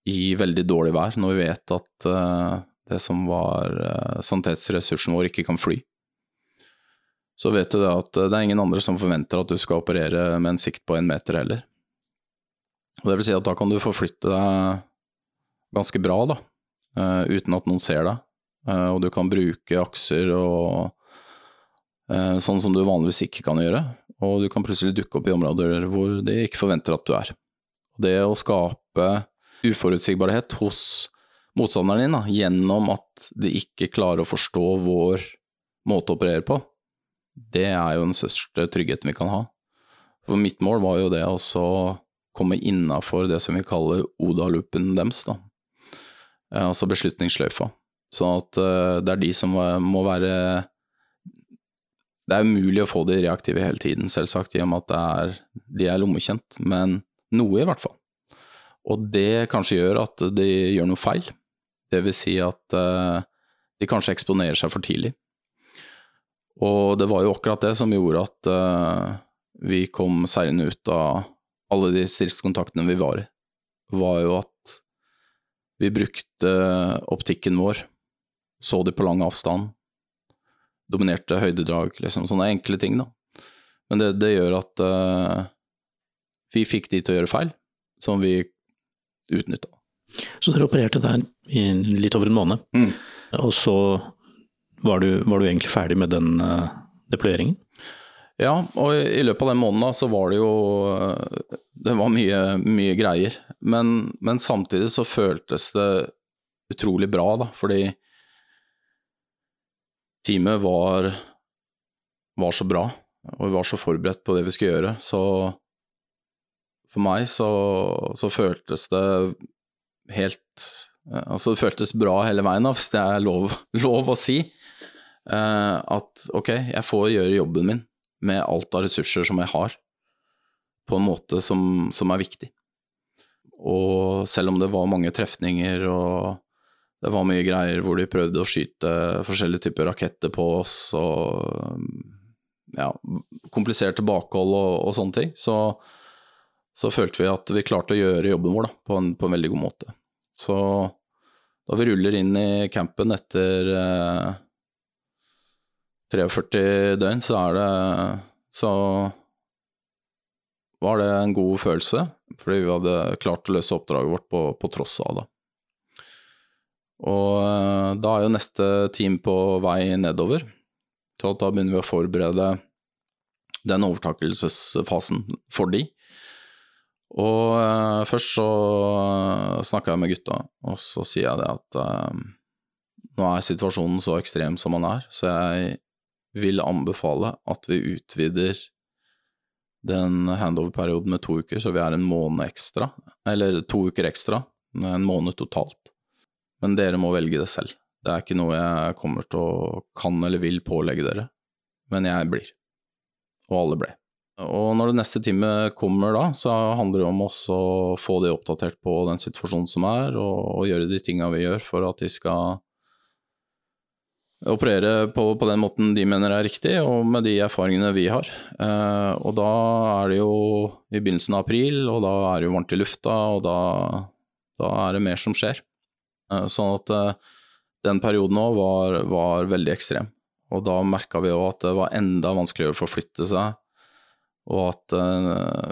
i veldig dårlig vær, når vi vet at uh, det som var uh, sanitetsressursen vår, ikke kan fly så vet du det at det er ingen andre som forventer at du skal operere med en sikt på en meter heller. Og det vil si at da kan du forflytte deg ganske bra, da, uh, uten at noen ser deg. Uh, og du kan bruke akser og uh, sånn som du vanligvis ikke kan gjøre. Og du kan plutselig dukke opp i områder hvor de ikke forventer at du er. Og det å skape uforutsigbarhet hos motstanderen din da, gjennom at de ikke klarer å forstå vår måte å operere på, det er jo den største tryggheten vi kan ha. For mitt mål var jo det å komme innafor det som vi kaller Oda-loopen deres, da. Eh, altså beslutningssløyfa. Sånn at uh, det er de som må være Det er umulig å få de reaktive hele tiden, selvsagt, i og med at er, de er lommekjent, men noe i hvert fall. Og det kanskje gjør at de gjør noe feil. Det vil si at uh, de kanskje eksponerer seg for tidlig. Og det var jo akkurat det som gjorde at uh, vi kom seirende ut av alle de stridskontaktene vi var i. var jo at vi brukte optikken vår, så de på lang avstand, dominerte høydedrag, liksom sånne enkle ting, da. Men det, det gjør at uh, vi fikk de til å gjøre feil, som vi utnytta. Så dere opererte der i litt over en måned, mm. og så var du, var du egentlig ferdig med den uh, deployeringen? Ja, og i, løpet av den måneden så var det jo eh, Det var mye, mye greier. Men, men, samtidig så føltes det utrolig bra, da, fordi teamet var, var så bra, og vi var så forberedt på det vi skulle gjøre. Så for meg så, så føltes det helt Altså, det føltes bra hele veien, hvis det er lov, lov å si. Uh, at ok, jeg får gjøre jobben min med alt av ressurser som jeg har, på en måte som, som er viktig. Og selv om det var mange trefninger og det var mye greier hvor de prøvde å skyte forskjellige typer raketter på oss og ja, kompliserte bakhold og, og sånne ting, så, så følte vi at vi klarte å gjøre jobben vår da, på, en, på en veldig god måte. Så da vi ruller inn i campen etter eh, 43 døgn, så er det Så var det en god følelse, fordi vi hadde klart å løse oppdraget vårt på, på tross av det. Og eh, da er jo neste team på vei nedover, så da begynner vi å forberede den overtakelsesfasen for de. Og uh, først så uh, snakka jeg med gutta, og så sier jeg det at uh, nå er situasjonen så ekstrem som den er, så jeg vil anbefale at vi utvider den handover-perioden med to uker, så vi er en måned ekstra, eller to uker ekstra, en måned totalt. Men dere må velge det selv. Det er ikke noe jeg kommer til å kan eller vil pålegge dere, men jeg blir. Og alle ble. Og når det neste teamet kommer da, så handler det om også å få de oppdatert på den situasjonen som er, og, og gjøre de tinga vi gjør for at de skal operere på, på, den måten de mener er riktig, og med de erfaringene vi har. Eh, og da er det jo i begynnelsen av april, og da er det jo varmt i lufta, og da, da er det mer som skjer. Eh, sånn at eh, den perioden òg var, var, veldig ekstrem. Og da merka vi òg at det var enda vanskeligere å forflytte seg og at uh,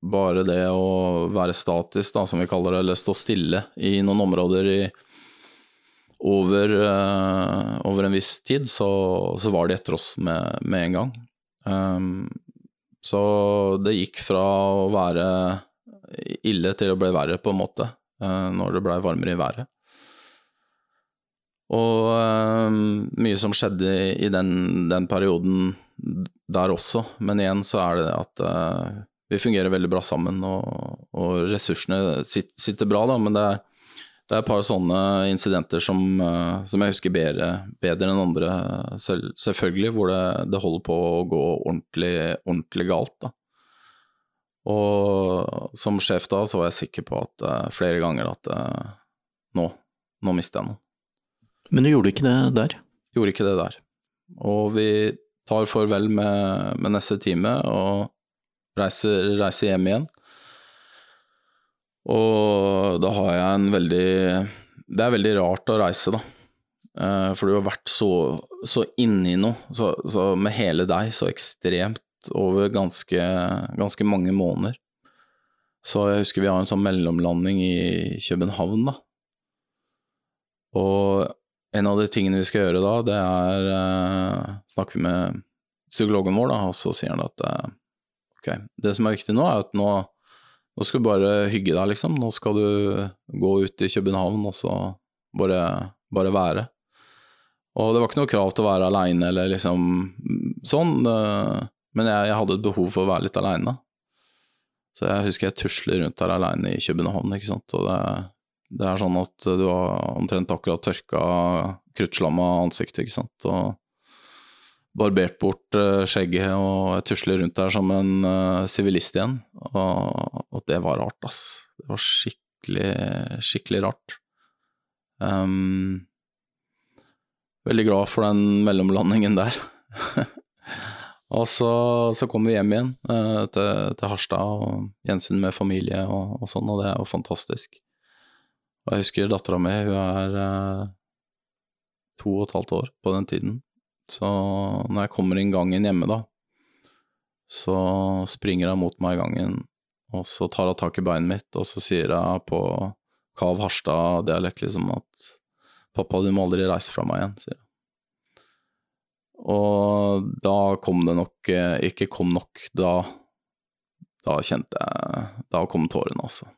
bare det å være statisk, da, som vi kaller det, eller stå stille i noen områder i, over, uh, over, en viss tid, så, så, var de etter oss med, med en gang. Um, så det gikk fra å være ille til å bli verre, på en måte, uh, når det blei varmere i været. Og mye som skjedde i, i den, den perioden der også, men igjen så er det at uh, vi fungerer veldig bra sammen, og, og ressursene sitter, sitter, bra, da, men det er, det er et par sånne incidenter som, uh, som jeg husker bedre, bedre enn andre, selv, selvfølgelig, hvor det, det, holder på å gå ordentlig, ordentlig galt. da. Og som sjef da, så var jeg sikker på at uh, flere ganger at nå, nå mister jeg noe. Men du gjorde ikke det der? Gjorde ikke det der. Og vi tar farvel med, med neste time og reiser, reiser, hjem igjen. Og da har jeg en veldig Det er veldig rart å reise, da. Eh, for du har vært så, så inni noe, så, så, med hele deg, så ekstremt over ganske, ganske mange måneder. Så jeg husker vi har en sånn mellomlanding i København, da. Og en av de tingene vi skal gjøre da, det er uh, Snakker vi med psykologen vår, da, og så sier han at uh, ok, det som er viktig nå, er at nå, nå skal du bare hygge deg, liksom. Nå skal du gå ut i København og så bare, bare være. Og det var ikke noe krav til å være aleine eller liksom sånn, uh, men jeg, jeg, hadde et behov for å være litt aleine. Så jeg husker jeg tusler rundt her aleine i København, ikke sant, og det det er sånn at du har omtrent akkurat tørka kruttslamma ansiktet, ikke sant, og barbert bort uh, skjegget, og jeg tusler rundt der som en eh, sivilist igjen. Og, og, det var rart, ass. Det var skikkelig, skikkelig rart. Um, veldig glad for den mellomlandingen der. og så, så kom vi hjem igjen uh, til, til, Harstad og gjensyn med familie og, og, sånn, og det er jo fantastisk. Og jeg husker dattera mi, hun er eh, to og et halvt år på den tiden. Så når jeg kommer inn gangen hjemme, da, så springer hun mot meg i gangen, og så tar hun tak i beinet mitt, og så sier hun på Kav Harstad-dialekt liksom at 'pappa, du må aldri reise fra meg igjen', sier hun. Og da kom det nok eh, Ikke kom nok, da Da kjente jeg Da kom tårene, altså.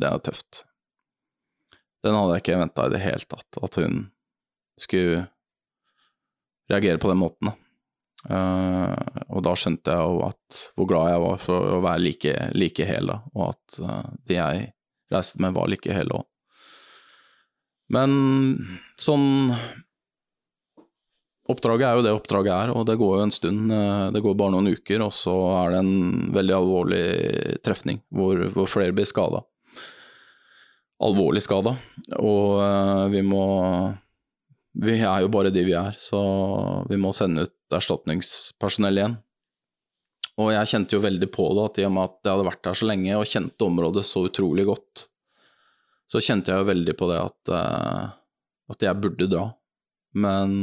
Det er tøft. Den hadde jeg ikke venta i det hele tatt, at hun skulle reagere på den måten. Uh, og da skjønte jeg jo at hvor glad jeg var for å være like, like hel, da, og at uh, de jeg reiste med, var like hele òg. Men sånn Oppdraget er jo det oppdraget er, og det går jo en stund. Uh, det går bare noen uker, og så er det en veldig alvorlig trefning hvor, hvor flere blir skada alvorlig skada. Og uh, vi må Vi er jo bare de vi er, så vi må sende ut erstatningspersonell igjen. og jeg kjente jo veldig på det, at i og med at jeg hadde vært her så lenge og kjente området så utrolig godt, så kjente jeg jo veldig på det at, uh, at jeg burde dra. Men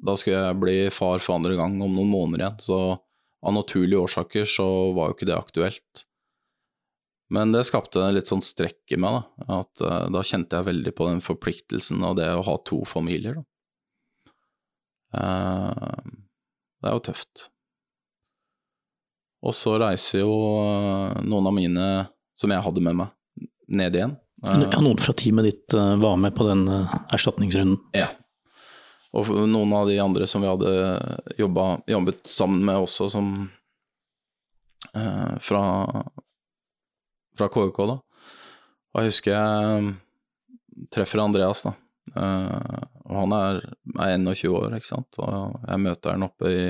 da skulle jeg bli far for andre gang om noen måneder igjen, så av naturlige årsaker så var jo ikke det aktuelt. Men det skapte litt sånn strekk i meg, da. At, uh, da kjente jeg veldig på den forpliktelsen av det å ha to familier, da. Uh, det er jo tøft. Og så reiser jo uh, noen av mine som jeg hadde med meg, ned igjen. Ja, noen fra teamet ditt var med på den erstatningsrunden? Ja. Og noen av de andre som vi hadde jobbet, jobbet sammen med også, som fra fra KUK, da. Og jeg husker jeg um, treffer Andreas, da. Uh, og han er, er 21 år, ikke sant. Og jeg møter han oppe, i,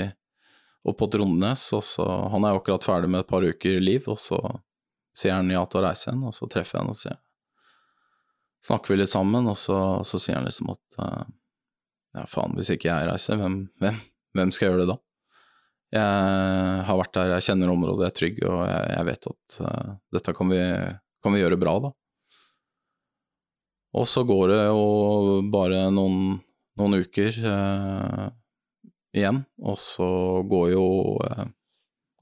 oppe på Trondnes, og så Han er akkurat ferdig med et par uker liv, og så sier han ja til å reise igjen, og så treffer jeg han og sier Snakker vi litt sammen, og så, så sier han liksom at uh, ja, faen, hvis ikke jeg reiser, hvem, hvem, hvem skal gjøre det da? Jeg har vært der, jeg kjenner området, jeg er trygg, og jeg, jeg vet at uh, dette kan vi, kan vi, gjøre bra, da. Og så går det jo bare noen, noen uker uh, igjen, og så går jo uh,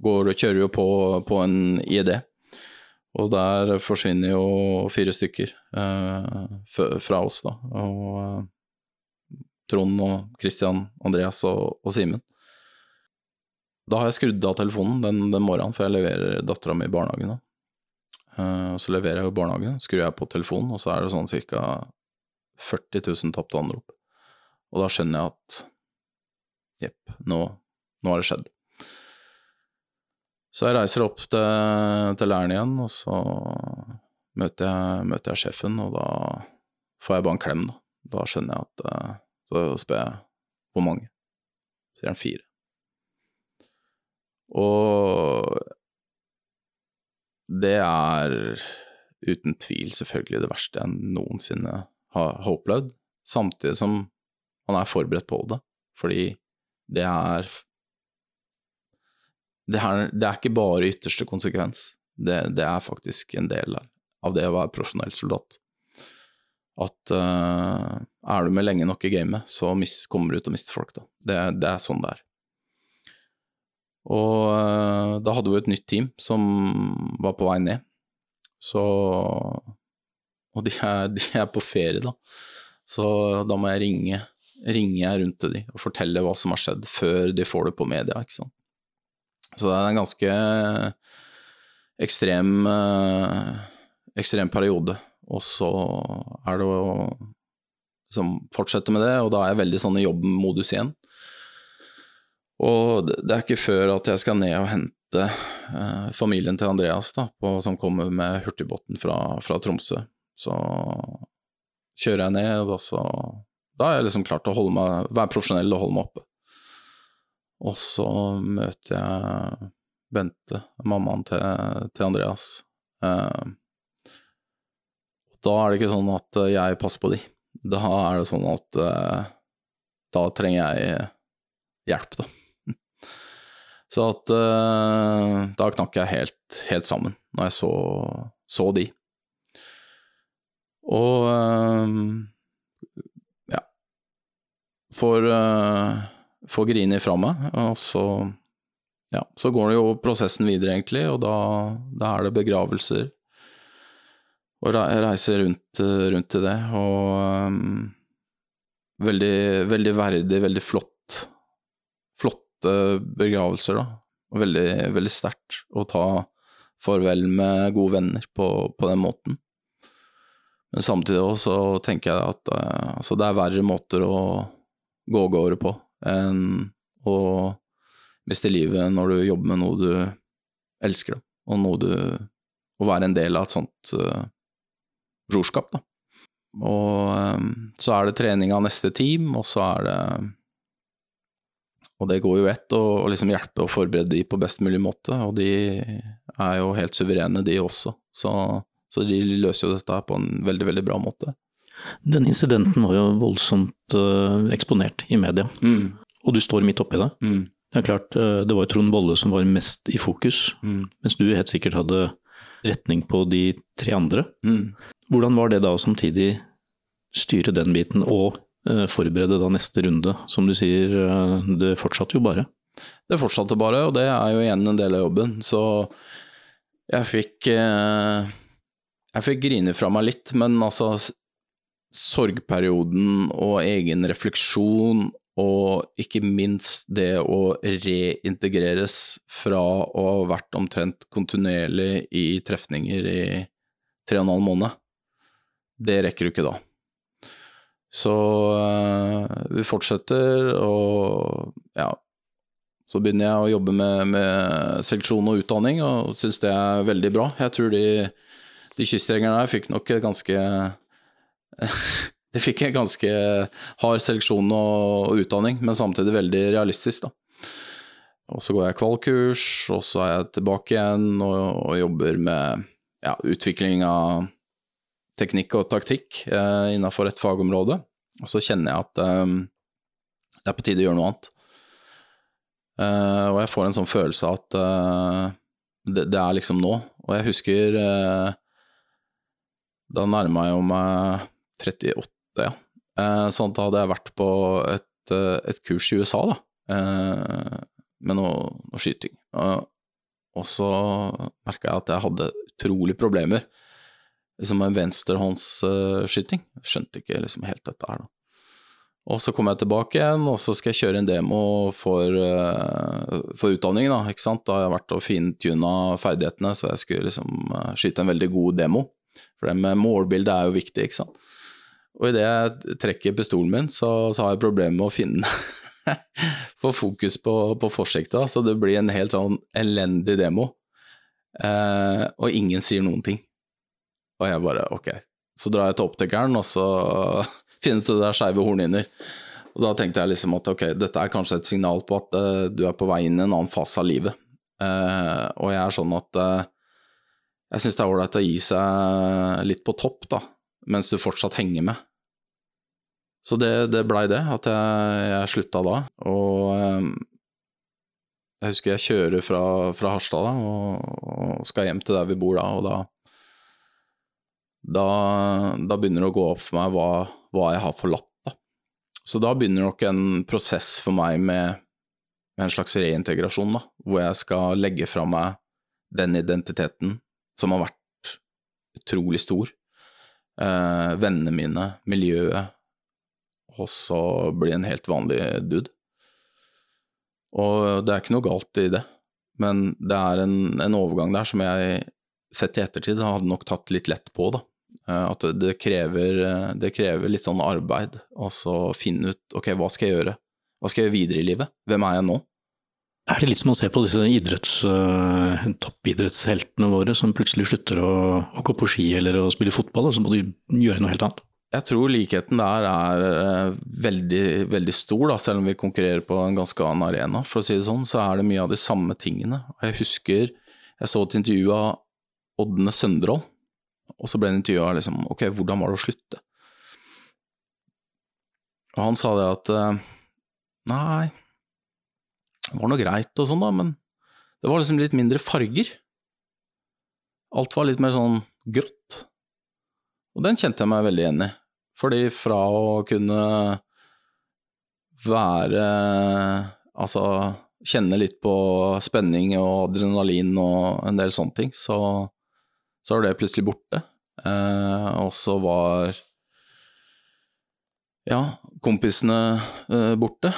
går, Kjører jo på, på, en ID, og der forsvinner jo fire stykker fra oss, da. Og Trond og Christian, Andreas og, og Simen. Da har jeg skrudd av telefonen den, den morgenen, for jeg leverer dattera mi i barnehagen. Uh, så leverer jeg jo barnehagen, skrur jeg på telefonen, og så er det sånn ca. 40 000 tapte anrop. Og da skjønner jeg at jepp, nå, nå, har det skjedd. Så jeg reiser opp til, til læreren igjen, og så møter jeg, møter jeg, sjefen, og da får jeg bare en klem, da. Da skjønner jeg at uh, Så spør jeg hvor mange. Sier han fire. Og det er uten tvil selvfølgelig det verste jeg noensinne har, opplevd, samtidig som man er forberedt på det, fordi det er det er, det er ikke bare ytterste konsekvens, det, det, er faktisk en del av det å være profesjonell soldat. At uh, er du med lenge nok i gamet, så kommer du til å miste folk, da. Det, det er sånn det er. Og uh, da hadde vi et nytt team som var på vei ned. Så Og de er, de er, på ferie, da. Så da må jeg ringe, ringe rundt til de og fortelle hva som har skjedd, før de får det på media, ikke sant. Så det er en ganske ekstrem, uh, ekstrem periode. Og så er det å liksom fortsette med det, og da er jeg veldig sånn i jobbmodus igjen. Og det er ikke før at jeg skal ned og hente eh, familien til Andreas, da, på, som kommer med hurtigbåten fra, fra, Tromsø. Så kjører jeg ned, og så Da er jeg liksom klart å meg, være profesjonell og holde meg oppe. Og så møter jeg Bente, mammaen til, til Andreas. Eh, da er det ikke sånn at jeg passer på de. Da er det sånn at eh, da trenger jeg hjelp, da. Så at uh, da knakk jeg helt, helt, sammen, når jeg så, så de. Og uh, ja Får, uh, får Grini fra meg, og så ja, så går det jo prosessen videre, egentlig, og da, da er det begravelser. Og reiser rundt, rundt til det, og um, veldig, veldig verdig, veldig flott flotte begravelser, da. Veldig, veldig sterkt å ta farvel med gode venner på, på den måten. Men samtidig også tenker jeg at uh, altså det er verre måter å gå gårde på enn å miste livet når du jobber med noe du elsker, da. og noe du Å være en del av et sånt uh, brorskap, da. Og um, så er det trening av neste team, og så er det og det går jo ett å liksom hjelpe og forberede de på best mulig måte, og de er jo helt suverene, de også. Så, så de løser jo dette på en veldig, veldig bra måte. Den incidenten var jo voldsomt uh, eksponert i media, mm. og du står midt oppi det. Mm. Det er klart, eh, det var Trond Bolle som var mest i fokus, Mm. mens du helt sikkert hadde retning på de tre andre. Mm. Hvordan var det da å samtidig styre den biten og forberede da neste runde? Som du sier, eh, det fortsatte jo bare. Det fortsatte bare, og det er jo igjen en del av jobben. Så jeg fikk eh, Jeg fikk grine fra meg litt, men altså Sorgperioden og egen refleksjon og ikke minst det å reintegreres fra å ha vært omtrent kontinuerlig i trefninger i tre og en halv måned, det rekker du ikke da. Så eh, vi fortsetter, og ja, så begynner jeg å jobbe med, med seleksjon og utdanning, og syns det er veldig bra. Jeg tror de, de kystjegerne der fikk nok et ganske De fikk en ganske hard seleksjon og, og utdanning, men samtidig veldig realistisk, da. Og så går jeg kvalkurs, og så er jeg tilbake igjen og, og jobber med ja, utvikling av teknikk og taktikk eh, innenfor et fagområde. Og så kjenner jeg at eh, det er på tide å gjøre noe annet. Eh, og jeg får en sånn følelse av at eh, det, det er liksom nå. Og jeg husker eh, Da nærma jeg meg 38, ja. Eh, sånn at da hadde jeg vært på et, eh, et kurs i USA, da. med noe, noe skyting. Og så merka jeg at jeg hadde utrolig problemer liksom en venstrehåndsskyting. Skjønte ikke liksom helt dette her, da. Og så kommer jeg tilbake igjen, og så skal jeg kjøre en demo for, uh, for utdanningen, da, ikke sant. Da har jeg vært og fintuna ferdighetene, så jeg skulle liksom uh, skyte en veldig god demo. For det med målbildet er jo viktig, ikke sant. Og idet jeg trekker pistolen min, så, så har jeg problemer med å finne Få fokus på, på forsikta, så det blir en helt sånn elendig demo. Eh, og ingen sier noen ting. Og jeg bare ok. Så drar jeg til optikeren, og så finner du der er skeive hornhinner. Og da tenkte jeg liksom at ok, dette er kanskje et signal på at uh, du er på vei inn i en annen fase av livet. Uh, og jeg er sånn at uh, jeg syns det er ålreit å gi seg litt på topp, da, mens du fortsatt henger med. Så det, det blei det, at jeg, jeg slutta da. Og jeg husker jeg kjører fra, fra Harstad da, og, og skal hjem til der vi bor da, og da da, da, begynner det å gå opp for meg hva, hva jeg har forlatt. Da. Så da begynner nok en prosess for meg med, med en slags reintegrasjon, da, hvor jeg skal legge fra meg den identiteten som har vært utrolig stor. Eh, vennene mine, miljøet, og så bli en helt vanlig dude. Og det er ikke noe galt i det, men det er en, en overgang der som jeg sett i ettertid hadde nok tatt litt lett på, da. At det krever, det krever litt sånn arbeid, og så finne ut ok, hva skal jeg gjøre? Hva skal jeg gjøre videre i livet? Hvem er jeg nå? Er det litt som å se på disse idretts, uh, toppidrettsheltene våre som plutselig slutter å, å, gå på ski eller å spille fotball, og så må du gjøre noe helt annet? Jeg tror likheten der er veldig, veldig stor, da, selv om vi konkurrerer på en ganske annen arena. For å si det sånn, så er det mye av de samme tingene. Jeg husker jeg så et intervju av Ådne Søndrål, og så ble han intervjua liksom Ok, hvordan var det å slutte? Og han sa det at uh, Nei, det var noe greit og sånn, da, men det var liksom litt mindre farger. Alt var litt mer sånn grått. Og den kjente jeg meg veldig igjen i. Fordi fra å kunne være Altså kjenne litt på spenning og adrenalin og en del sånne ting, så, så var det plutselig borte. Eh, og så var ja, kompisene eh, borte.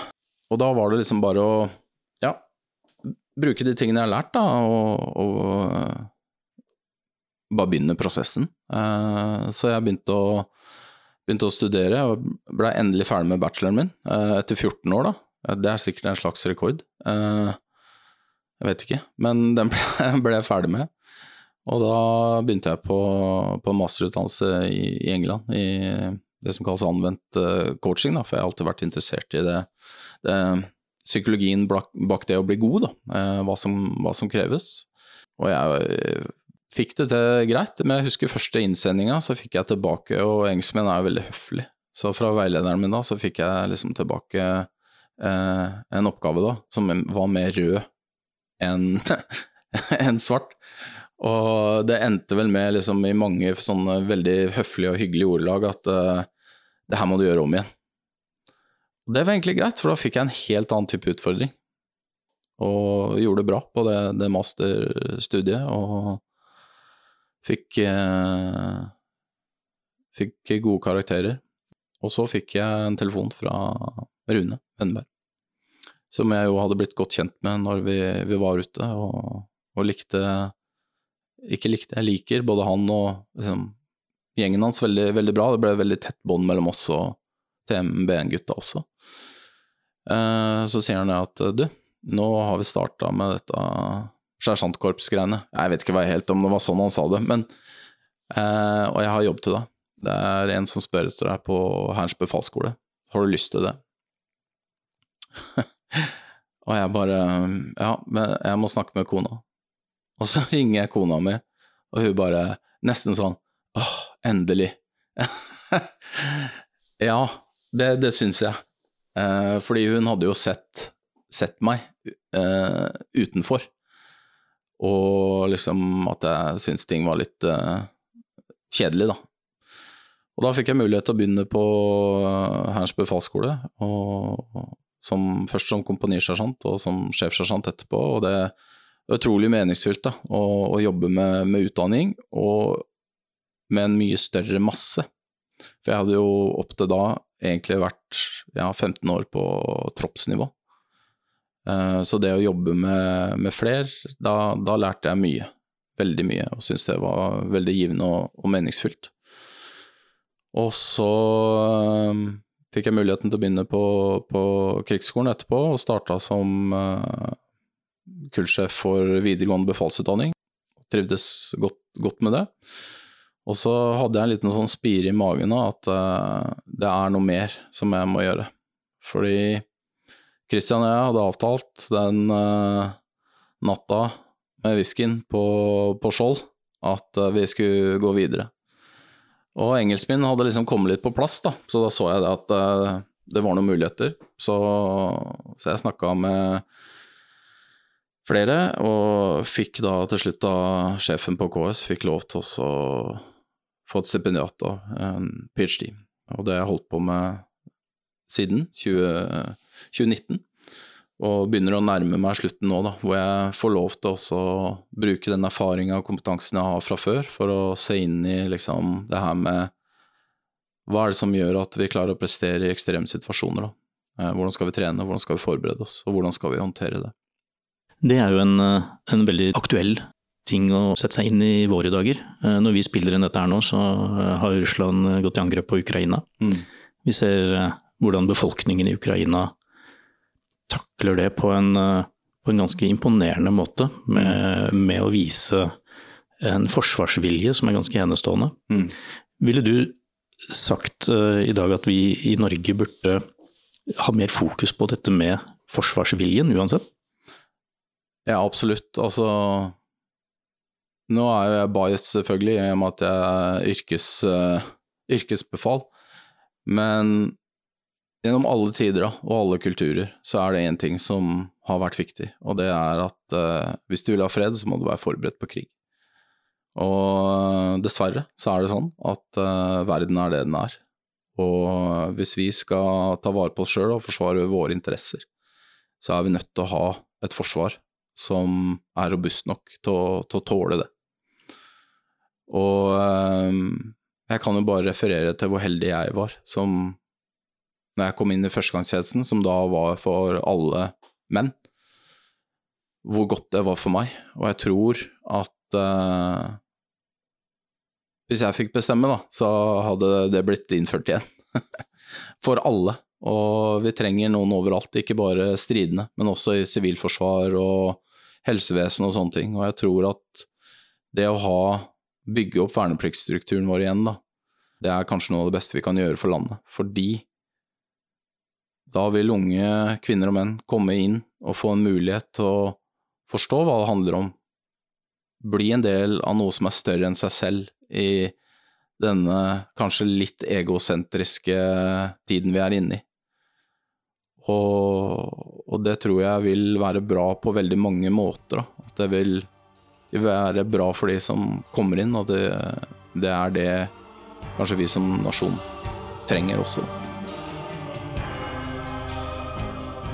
Og da var det liksom bare å ja, bruke de tingene jeg har lært, da, og, og bare begynne prosessen. Eh, så jeg begynte å, begynte å studere, og ble endelig ferdig med bacheloren min uh, etter 14 år, da. Det er sikkert en slags rekord. Uh, jeg vet ikke, men den ble, ble, jeg ferdig med. Og da begynte jeg på, på masterutdannelse i, i England, i det som kalles anvendt coaching, da, for jeg har alltid vært interessert i det, det psykologien bak det å bli god, da, hva som, hva som kreves. Og jeg fikk det til greit, men jeg husker første innsendinga, så fikk jeg tilbake, og engelskmenn er jo veldig høflig, så fra veilederen min da, så fikk jeg liksom tilbake en oppgave da, som var mer rød enn enn svart. Og det endte vel med liksom i mange sånne veldig høflige og hyggelige ordelag at uh, det her må du gjøre om igjen. Og det var egentlig greit, for da fikk jeg en helt annen type utfordring. Og gjorde det bra på det, det masterstudiet, og fikk uh, Fikk gode karakterer. Og så fikk jeg en telefon fra Rune Venneberg, som jeg jo hadde blitt godt kjent med når vi, vi var ute, og, og, likte Ikke likte, jeg liker både han og liksom, gjengen hans veldig, veldig bra. Det ble veldig tett bånd mellom oss og TMBN-gutta også. Uh, så sier han at du, nå har vi starta med dette sersjantkorpsgreiene. Jeg vet ikke hva jeg helt om det var sånn han sa det, men uh, Og jeg har jobb til deg. Det er en som spør etter deg på Hærens befalsskole. Har du lyst til det? og jeg bare Ja, men jeg må snakke med kona. Og så ringer jeg kona mi, og hun bare nesten sånn Åh, endelig. ja, det, det syns jeg. Eh, fordi hun hadde jo sett, sett meg eh, utenfor. Og liksom at jeg syntes ting var litt eh, kjedelig, da. Og da fikk jeg mulighet til å begynne på eh, Hærens befalsskole, som, først som kompanisersjant og som sjefsersjant etterpå. Og det utrolig meningsfylt da, å, å jobbe med, med, utdanning, og med en mye større masse. For jeg hadde jo opp til da egentlig vært ja, 15 år på troppsnivå. Uh, så det å jobbe med, med fler, da, da, lærte jeg mye. Veldig mye, og syntes det var veldig givende og, og meningsfylt. Og så um, fikk jeg muligheten til å begynne på, på krigsskolen etterpå, og starta som uh, kullsjef for videregående befalsutdanning. Trivdes godt, godt, med det. Og så hadde jeg en liten sånn spire i magen av at uh, det er noe mer som jeg må gjøre. Fordi Christian og jeg hadde avtalt den uh, natta med whiskyen på, på Skjold at vi skulle gå videre. Og engelsk min hadde liksom kommet litt på plass, da, så da så jeg det at uh, det var noen muligheter. Så, så jeg snakka med flere, og fikk da til slutt da sjefen på KS fikk lov til å få et stipendiat, da, en ph.d. Og det har jeg holdt på med siden 20, 2019 og begynner å nærme meg slutten nå, da, hvor jeg får lov til å bruke den erfaringa og kompetansen jeg har fra før, for å se inn i liksom det her med hva er det som gjør at vi klarer å prestere i ekstreme situasjoner, da. Eh, hvordan skal vi trene, hvordan skal vi forberede oss, og hvordan skal vi håndtere det. Det er jo en, eh, en veldig aktuell ting å sette seg inn i våre dager. Eh, når vi spiller inn dette her nå, så har Russland gått i angrep på Ukraina. Mm. Vi ser hvordan befolkningen i Ukraina takler det på en, eh, på en ganske imponerende måte, med, med, å vise en forsvarsvilje som er ganske enestående. Mm. Ville du sagt i dag at vi i Norge burde ha mer fokus på dette med forsvarsviljen uansett? Ja, absolutt. Altså Nå er jo jeg biased, selvfølgelig, i og med at jeg er yrkes, uh, yrkesbefal. Men Gjennom alle tider og alle kulturer så er det én ting som har vært viktig, og det er at uh, hvis du vil ha fred, så må du være forberedt på krig. Og dessverre så er det sånn at uh, verden er det den er. Og hvis vi skal ta vare på oss sjøl og forsvare våre interesser, så er vi nødt til å ha et forsvar som er robust nok til å, tåle det. Og uh, jeg kan jo bare referere til hvor heldig jeg var som når jeg kom inn i førstegangstjenesten, som da var for alle menn, hvor godt det var for meg. Og jeg tror at uh, hvis jeg fikk bestemme, da, så hadde det blitt innført igjen. for alle. Og vi trenger noen overalt, ikke bare stridende, men også i sivilforsvar og helsevesen og sånne ting. Og jeg tror at det å ha, bygge opp vernepliktsstrukturen vår igjen, da, det er kanskje noe av det beste vi kan gjøre for landet. Fordi da vil unge kvinner og menn komme inn og få en mulighet til å forstå hva det handler om, bli en del av noe som er større enn seg selv i denne kanskje litt egosentriske tiden vi er inne i. Og, og det tror jeg vil være bra på veldig mange måter. Da. At det vil, være bra for de som kommer inn, og det, det er det kanskje vi som nasjon trenger også.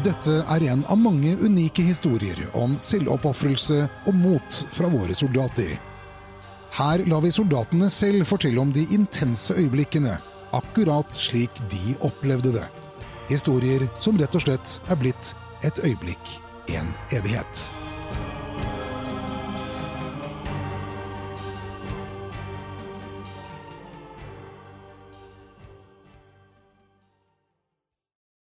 Dette er en av mange unike historier om selvoppofrelse og mot fra våre soldater. Her lar vi soldatene selv fortelle om de intense øyeblikkene, akkurat slik de opplevde det. Historier som rett og slett er blitt et øyeblikk, en evighet.